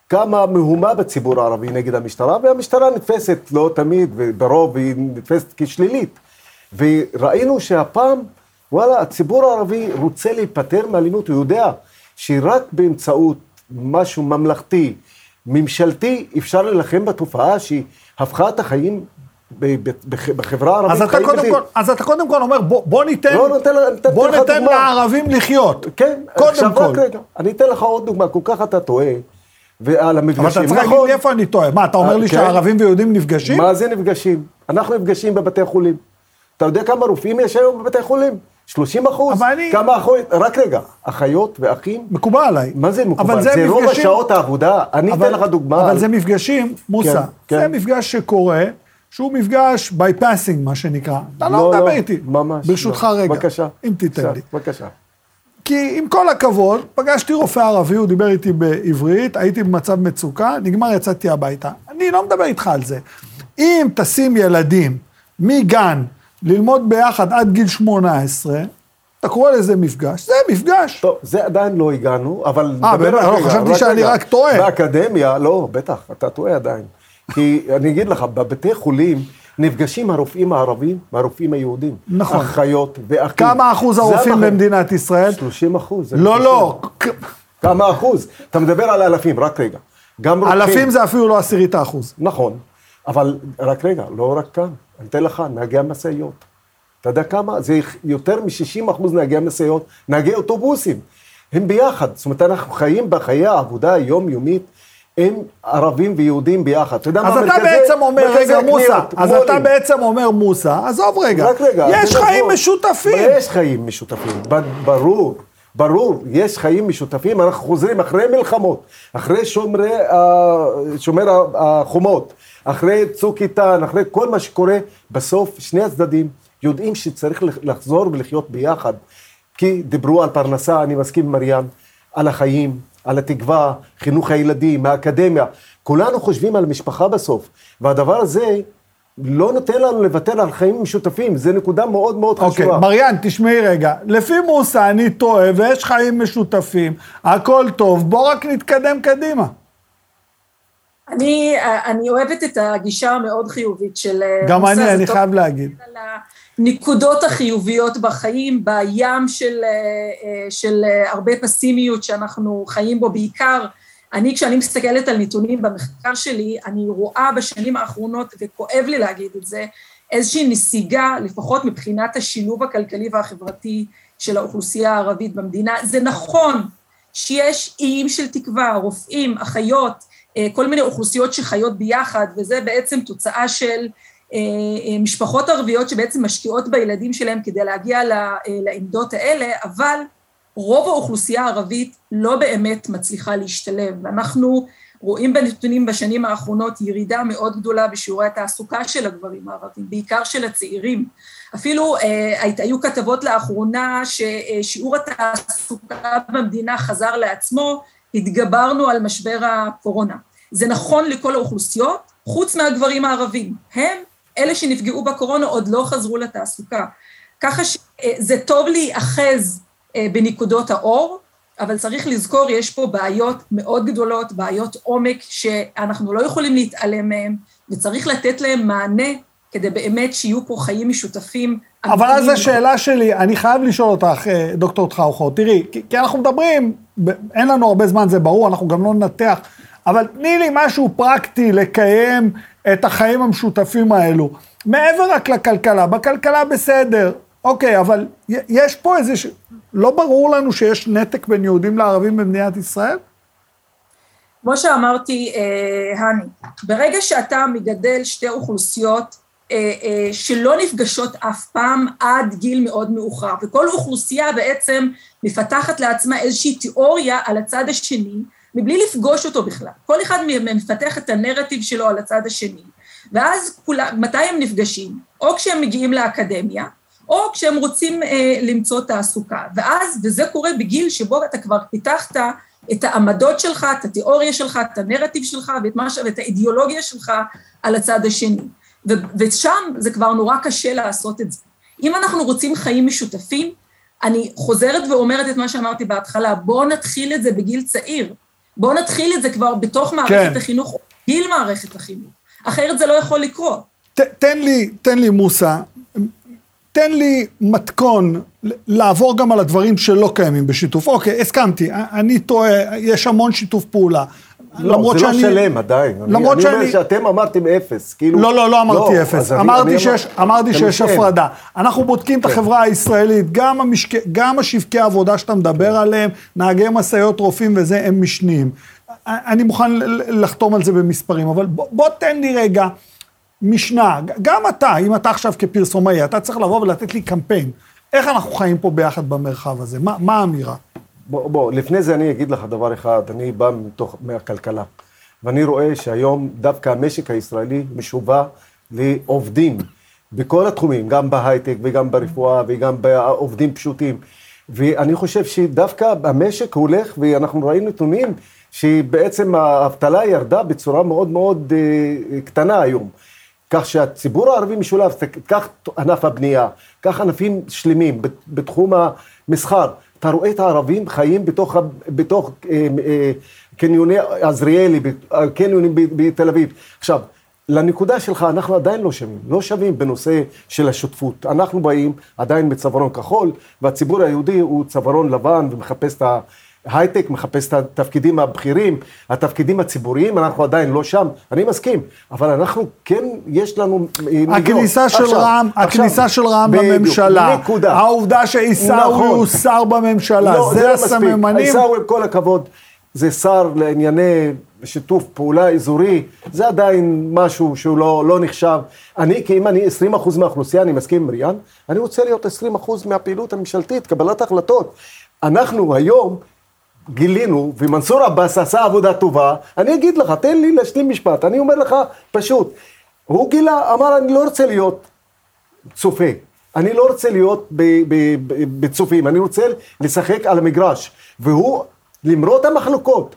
[SPEAKER 9] כמה מהומה בציבור הערבי נגד המשטרה, והמשטרה נתפסת לא תמיד, וברוב היא נתפסת כשלילית. וראינו שהפעם, וואלה, הציבור הערבי רוצה להיפטר מאלימות, הוא יודע שרק באמצעות משהו ממלכתי, ממשלתי, אפשר להילחם בתופעה שהיא הפכה את החיים בחברה הערבית.
[SPEAKER 1] אז אתה, קודם כל, אז אתה קודם כל אומר, בוא, בוא ניתן,
[SPEAKER 9] לא, נותן, נתתי
[SPEAKER 1] בוא ניתן
[SPEAKER 9] דוגמה.
[SPEAKER 1] לערבים לחיות.
[SPEAKER 9] כן,
[SPEAKER 1] קודם כל.
[SPEAKER 9] רק רגע, אני אתן לך עוד דוגמה, כל כך אתה טועה, ועל המפגשים,
[SPEAKER 1] אבל אתה צריך להגיד לי איפה אני טועה. מה, אתה אומר לי
[SPEAKER 9] כן.
[SPEAKER 1] שערבים ויהודים נפגשים?
[SPEAKER 9] מה זה נפגשים? אנחנו נפגשים בבתי חולים. אתה יודע כמה רופאים יש היום בבתי חולים? 30 אחוז.
[SPEAKER 1] אבל אני-
[SPEAKER 9] כמה אחיות? רק רגע, אחיות ואחים?
[SPEAKER 1] מקובל עליי.
[SPEAKER 9] מה זה מקובל?
[SPEAKER 1] אבל
[SPEAKER 9] זה,
[SPEAKER 1] זה
[SPEAKER 9] רוב השעות העבודה. אני
[SPEAKER 1] אבל-
[SPEAKER 9] אתן לך דוגמה.
[SPEAKER 1] אבל
[SPEAKER 9] על-
[SPEAKER 1] זה מפגשים, מוסא,
[SPEAKER 9] כן, כן.
[SPEAKER 1] זה מפגש שקורה, שהוא מפגש bypassing, מה שנקרא. אתה לא
[SPEAKER 9] לא,
[SPEAKER 1] מדבר
[SPEAKER 9] לא,
[SPEAKER 1] איתי.
[SPEAKER 9] ממש
[SPEAKER 1] ברשותך
[SPEAKER 9] לא.
[SPEAKER 1] רגע.
[SPEAKER 9] בבקשה.
[SPEAKER 1] אם תיתן לי.
[SPEAKER 9] בבקשה.
[SPEAKER 1] כי עם כל הכבוד, פגשתי רופא ערבי, הוא דיבר איתי בעברית, הייתי במצב מצוקה, נגמר, יצאתי הביתה. אני לא מדבר איתך על זה. אם תשים ילדים מגן ללמוד ביחד עד גיל 18, אתה קורא לזה מפגש, זה מפגש.
[SPEAKER 9] טוב, זה עדיין לא הגענו, אבל...
[SPEAKER 1] אה, באמת? לא, חשבתי שאני. רק טועה.
[SPEAKER 9] באקדמיה, לא, בטח, אתה טועה עדיין. כי אני אגיד לך, בבתי חולים נפגשים הרופאים הערבים והרופאים היהודים.
[SPEAKER 1] נכון.
[SPEAKER 9] אחיות ואחים.
[SPEAKER 1] כמה אחוז הרופאים במדינת ישראל?
[SPEAKER 9] 30 אחוז.
[SPEAKER 1] לא. לא,
[SPEAKER 9] כמה אחוז? אתה מדבר על אלפים, רק רגע. גם רופאים.
[SPEAKER 1] אלפים זה אפילו לא עשירית האחוז.
[SPEAKER 9] נכון, אבל רק רגע, לא רק כאן. אני אתן לך, נהגי המשאיות. אתה יודע כמה? זה יותר מ-60 אחוז נהגי המשאיות, נהגי אוטובוסים. הם ביחד. זאת אומרת, אנחנו חיים בחיי העבודה היומיומית. הם ערבים ויהודים ביחד. אתה יודע
[SPEAKER 1] אז
[SPEAKER 9] מה
[SPEAKER 1] אתה
[SPEAKER 9] מרכזי-
[SPEAKER 1] בעצם אומר, רגע, מוסא, אז
[SPEAKER 9] מו"לים.
[SPEAKER 1] אתה בעצם אומר, מוסא, עזוב רגע,
[SPEAKER 9] רק רגע.
[SPEAKER 1] יש
[SPEAKER 9] אתה יודע,
[SPEAKER 1] חיים. משותפים.
[SPEAKER 9] יש חיים משותפים, ברור. ברור, יש חיים משותפים, אנחנו חוזרים אחרי מלחמות, אחרי שומרי, שומר החומות, אחרי צוק איתן, אחרי כל מה שקורה, בסוף שני הצדדים יודעים שצריך לח- לחזור ולחיות ביחד. כי דיברו על פרנסה, אני מסכים עם מריאן, על החיים, על התקווה, חינוך הילדים, האקדמיה. כולנו חושבים על משפחה בסוף, והדבר הזה לא נותן לנו לוותר על חיים משותפים, זו נקודה מאוד מאוד
[SPEAKER 1] אוקיי,
[SPEAKER 9] חשובה.
[SPEAKER 1] מריאן, תשמעי רגע, לפי מוסא אני טועה ויש חיים משותפים, הכל טוב, בוא רק נתקדם קדימה.
[SPEAKER 10] אני, אני אוהבת את הגישה המאוד חיובית של... אה,
[SPEAKER 1] גם
[SPEAKER 10] מוסא,
[SPEAKER 1] אני, אני
[SPEAKER 10] טוב
[SPEAKER 1] חייב להגיד.
[SPEAKER 10] על הנקודות החיוביות בחיים, בים של, אה, אה, של אה, הרבה פסימיות שאנחנו חיים בו, בעיקר אני, כשאני מסתכלת על נתונים במחקר שלי, אני רואה בשנים האחרונות, וכואב לי להגיד את זה, איזושהי נסיגה, לפחות מבחינת השילוב הכלכלי והחברתי של האוכלוסייה הערבית במדינה. זה נכון שיש איים של תקווה, רופאים, אחיות, כל מיני אוכלוסיות שחיות ביחד, וזה בעצם תוצאה של משפחות ערביות שבעצם משקיעות בילדים שלהם כדי להגיע אה, לעמדות האלה, אבל רוב האוכלוסייה הערבית לא באמת מצליחה להשתלב. ואנחנו רואים בנתונים בשנים האחרונות ירידה מאוד גדולה בשיעורי התעסוקה של הגברים הערבים, בעיקר של הצעירים. אפילו אה, היו כתבות לאחרונה ששיעור התעסוקה במדינה חזר לעצמו, התגברנו על משבר הקורונה. זה נכון לכל האוכלוסיות, חוץ מהגברים הערבים. הם, אלה שנפגעו בקורונה, עוד לא חזרו לתעסוקה. ככה שזה טוב להיאחז אה, בנקודות האור, אבל צריך לזכור, יש פה בעיות מאוד גדולות, בעיות עומק, שאנחנו לא יכולים להתעלם מהן, וצריך לתת להן מענה כדי באמת שיהיו פה חיים משותפים.
[SPEAKER 1] אבל אז. השאלה שלי, אני חייב לשאול אותך, אה, דוקטור טחאוכו, תראי, כי, כי אנחנו מדברים, אין לנו הרבה זמן, זה ברור, אנחנו גם לא ננתח, אבל תני לי משהו פרקטי לקיים את החיים המשותפים האלו. מעבר רק לכלכלה, בכלכלה בסדר, אוקיי, אבל יש פה איזה, ש... לא ברור לנו שיש נתק בין יהודים לערבים במדינת ישראל?
[SPEAKER 10] כמו שאמרתי, אה, הני, ברגע שאתה מגדל שתי אוכלוסיות אה, אה, שלא נפגשות אף פעם עד גיל מאוד מאוחר, וכל אוכלוסייה בעצם מפתחת לעצמה איזושהי תיאוריה על הצד השני, מבלי לפגוש אותו בכלל. כל אחד מפתח את הנרטיב שלו על הצד השני, ואז כולם, מתי הם נפגשים? או כשהם מגיעים לאקדמיה, או כשהם רוצים אה, למצוא תעסוקה. ואז, וזה קורה בגיל שבו אתה כבר פיתחת את העמדות שלך, את התיאוריה שלך, את הנרטיב שלך ואת, מה, ואת האידיאולוגיה שלך על הצד השני. ו, ושם זה כבר נורא קשה לעשות את זה. אם אנחנו רוצים חיים משותפים, אני חוזרת ואומרת את מה שאמרתי בהתחלה, בואו נתחיל את זה בגיל צעיר. בואו נתחיל את זה כבר בתוך מערכת כן. החינוך, או גיל מערכת החינוך. אחרת זה לא יכול לקרות.
[SPEAKER 1] ת, תן לי, תן לי מוסא, תן לי מתכון לעבור גם על הדברים שלא קיימים בשיתוף. אוקיי, הסכמתי, אני טועה, יש המון שיתוף פעולה.
[SPEAKER 9] לא, למרות זה לא שאני... לא שלם עדיין. למרות אני, שאני... אני אומר שאתם אמרתם אפס, כאילו...
[SPEAKER 1] לא, לא, לא אמרתי לא, אפס. אמרתי אני, שיש, אני... אמרתי שיש הפרדה. אנחנו בודקים כן. את החברה הישראלית, גם, המשק... גם השבקי העבודה שאתה מדבר עליהם, נהגי משאיות, רופאים וזה, הם משניים. אני מוכן לחתום על זה במספרים, אבל בוא, בוא תן לי רגע משנה. גם אתה, אם אתה עכשיו כפרסומאי, אתה צריך לבוא ולתת לי קמפיין. איך אנחנו חיים פה ביחד במרחב הזה? מה, מה האמירה?
[SPEAKER 9] בוא, בוא, לפני זה אני אגיד לך דבר אחד, אני בא מתוך, מהכלכלה, ואני רואה שהיום דווקא המשק הישראלי משובה לעובדים בכל התחומים, גם בהייטק וגם ברפואה וגם בעובדים פשוטים. ואני חושב שדווקא המשק הולך, ואנחנו ראינו נתונים שבעצם האבטלה ירדה בצורה מאוד מאוד אה, קטנה היום. כך שהציבור הערבי משולב, קח ענף הבנייה, קח ענפים שלמים בתחום המסחר, אתה רואה את הערבים חיים בתוך, בתוך אה, אה, קניוני עזריאלי, אה, קניונים בתל אביב. עכשיו, לנקודה שלך, אנחנו עדיין לא שווים, לא שווים בנושא של השותפות. אנחנו באים עדיין בצווארון כחול, והציבור היהודי הוא צווארון לבן ומחפש את ה... הייטק מחפש את התפקידים הבכירים, התפקידים הציבוריים, אנחנו עדיין לא שם, אני מסכים, אבל אנחנו כן, יש לנו
[SPEAKER 1] הכניסה של רע"מ, הכניסה של רע"מ בממשלה, נקודה. העובדה שעיסאווי נכון. הוא שר בממשלה, לא, זה, זה הסממנים.
[SPEAKER 9] עיסאווי, עם כל הכבוד, זה שר לענייני שיתוף פעולה אזורי, זה עדיין משהו שהוא לא, לא נחשב. אני, כי אם אני 20% מהאוכלוסייה, אני מסכים עם ריאן, אני רוצה להיות 20% מהפעילות הממשלתית, קבלת החלטות. אנחנו היום גילינו, ומנסור עבאס עשה עבודה טובה, אני אגיד לך, תן לי להשלים משפט, אני אומר לך פשוט, הוא גילה, אמר, אני לא רוצה להיות צופה, אני לא רוצה להיות בצופים, אני רוצה לשחק על המגרש, והוא, למרות המחלוקות,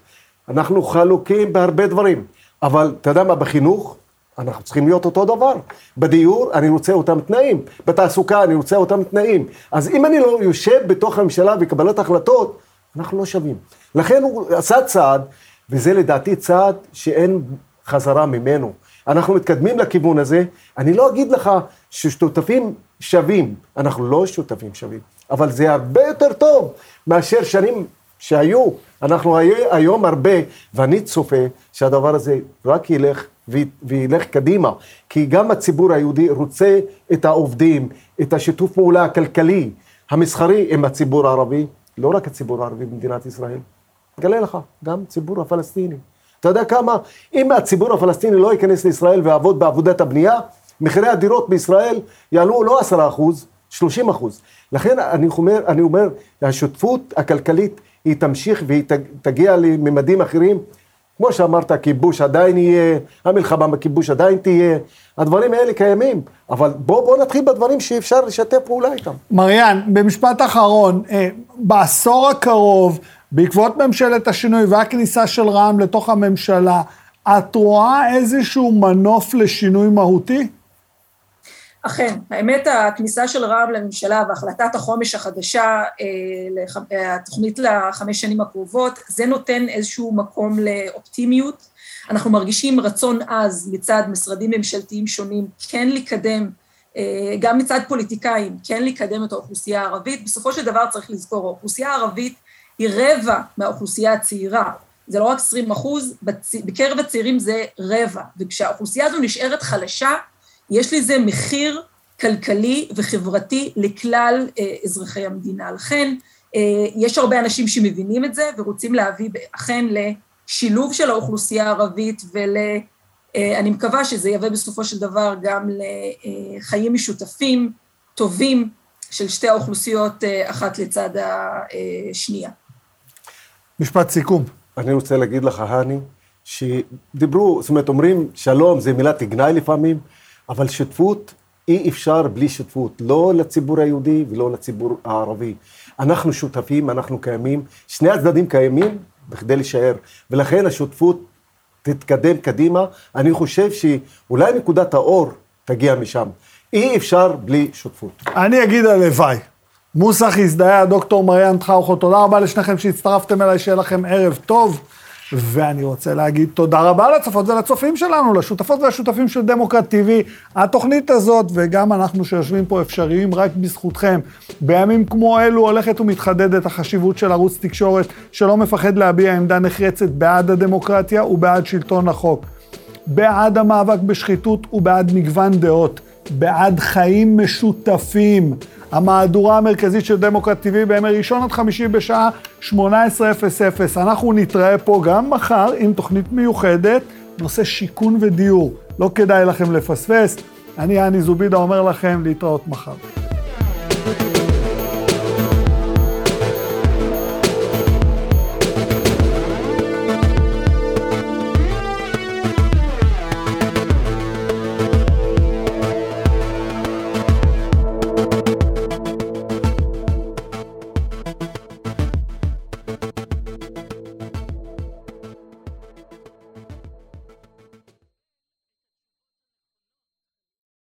[SPEAKER 9] אנחנו חלוקים בהרבה דברים, אבל אתה יודע מה, בחינוך, אנחנו צריכים להיות אותו דבר. בדיור, אני רוצה אותם תנאים. בתעסוקה, אני רוצה אותם תנאים. אז אם אני לא יושב בתוך הממשלה וקבלת החלטות, אנחנו לא שווים. לכן הוא עשה צעד, וזה לדעתי צעד שאין חזרה ממנו. אנחנו מתקדמים לכיוון הזה. אני לא אגיד לך ששותפים שווים, אנחנו לא שותפים שווים, אבל זה הרבה יותר טוב מאשר שנים שהיו. אנחנו היום הרבה, ואני צופה שהדבר הזה רק ילך וילך קדימה, כי גם הציבור היהודי רוצה את העובדים, את השיתוף פעולה הכלכלי, המסחרי עם הציבור הערבי, לא רק הציבור הערבי במדינת ישראל, אגלה לך, גם ציבור הפלסטיני. אתה יודע כמה, אם הציבור הפלסטיני לא ייכנס לישראל ויעבוד בעבודת הבנייה, מחירי הדירות בישראל יעלו לא עשרה אחוז, שלושים אחוז. לכן אני אומר, אני אומר, השותפות הכלכלית היא תמשיך והיא תגיע לממדים אחרים. כמו שאמרת, הכיבוש עדיין יהיה, המלחמה בכיבוש עדיין תהיה, הדברים האלה קיימים, אבל בואו בוא נתחיל בדברים שאפשר לשתף פעולה איתם.
[SPEAKER 1] מריאן, במשפט אחרון, אה, בעשור הקרוב, בעקבות ממשלת השינוי והכניסה של רע"מ לתוך הממשלה, את רואה איזשהו מנוף לשינוי מהותי?
[SPEAKER 10] אכן, האמת הכניסה של רע"מ לממשלה והחלטת החומש החדשה, אה, התוכנית לחמש שנים הקרובות, זה נותן איזשהו מקום לאופטימיות. אנחנו מרגישים רצון עז מצד משרדים ממשלתיים שונים כן לקדם, אה, גם מצד פוליטיקאים, כן לקדם את האוכלוסייה הערבית. בסופו של דבר צריך לזכור, האוכלוסייה הערבית היא רבע מהאוכלוסייה הצעירה. זה לא רק 20 אחוז, בקרב הצעירים זה רבע. וכשהאוכלוסייה הזו נשארת חלשה, יש לזה מחיר כלכלי וחברתי לכלל אה, אזרחי המדינה. לכן, אה, יש הרבה אנשים שמבינים את זה ורוצים להביא אכן לשילוב של האוכלוסייה הערבית ול... אה, אני מקווה שזה יביא בסופו של דבר גם לחיים משותפים, טובים, של שתי האוכלוסיות אה, אחת לצד השנייה.
[SPEAKER 1] משפט סיכום.
[SPEAKER 9] אני רוצה להגיד לך, האני, שדיברו, זאת אומרת, אומרים שלום זה מילת גנאי לפעמים, אבל שותפות, אי אפשר בלי שותפות, לא לציבור היהודי ולא לציבור הערבי. אנחנו שותפים, אנחנו קיימים, שני הצדדים קיימים בכדי להישאר, ולכן השותפות תתקדם קדימה. אני חושב שאולי נקודת האור תגיע משם. אי אפשר בלי שותפות.
[SPEAKER 1] אני אגיד הלוואי. מוסך הזדהה, דוקטור מריאן טחאוכו, תודה רבה לשניכם שהצטרפתם אליי, שיהיה לכם ערב טוב. ואני רוצה להגיד תודה רבה לצופות ולצופים שלנו, לשותפות והשותפים של דמוקרט TV. התוכנית הזאת, וגם אנחנו שיושבים פה אפשריים רק בזכותכם. בימים כמו אלו הולכת ומתחדדת החשיבות של ערוץ תקשורת שלא מפחד להביע עמדה נחרצת בעד הדמוקרטיה ובעד שלטון החוק. בעד המאבק בשחיתות ובעד מגוון דעות. בעד חיים משותפים. המהדורה המרכזית של דמוקרט TV בימי ראשון עד חמישי בשעה 18:00. אנחנו נתראה פה גם מחר עם תוכנית מיוחדת, נושא שיכון ודיור. לא כדאי לכם לפספס. אני, אני זובידה, אומר לכם להתראות מחר.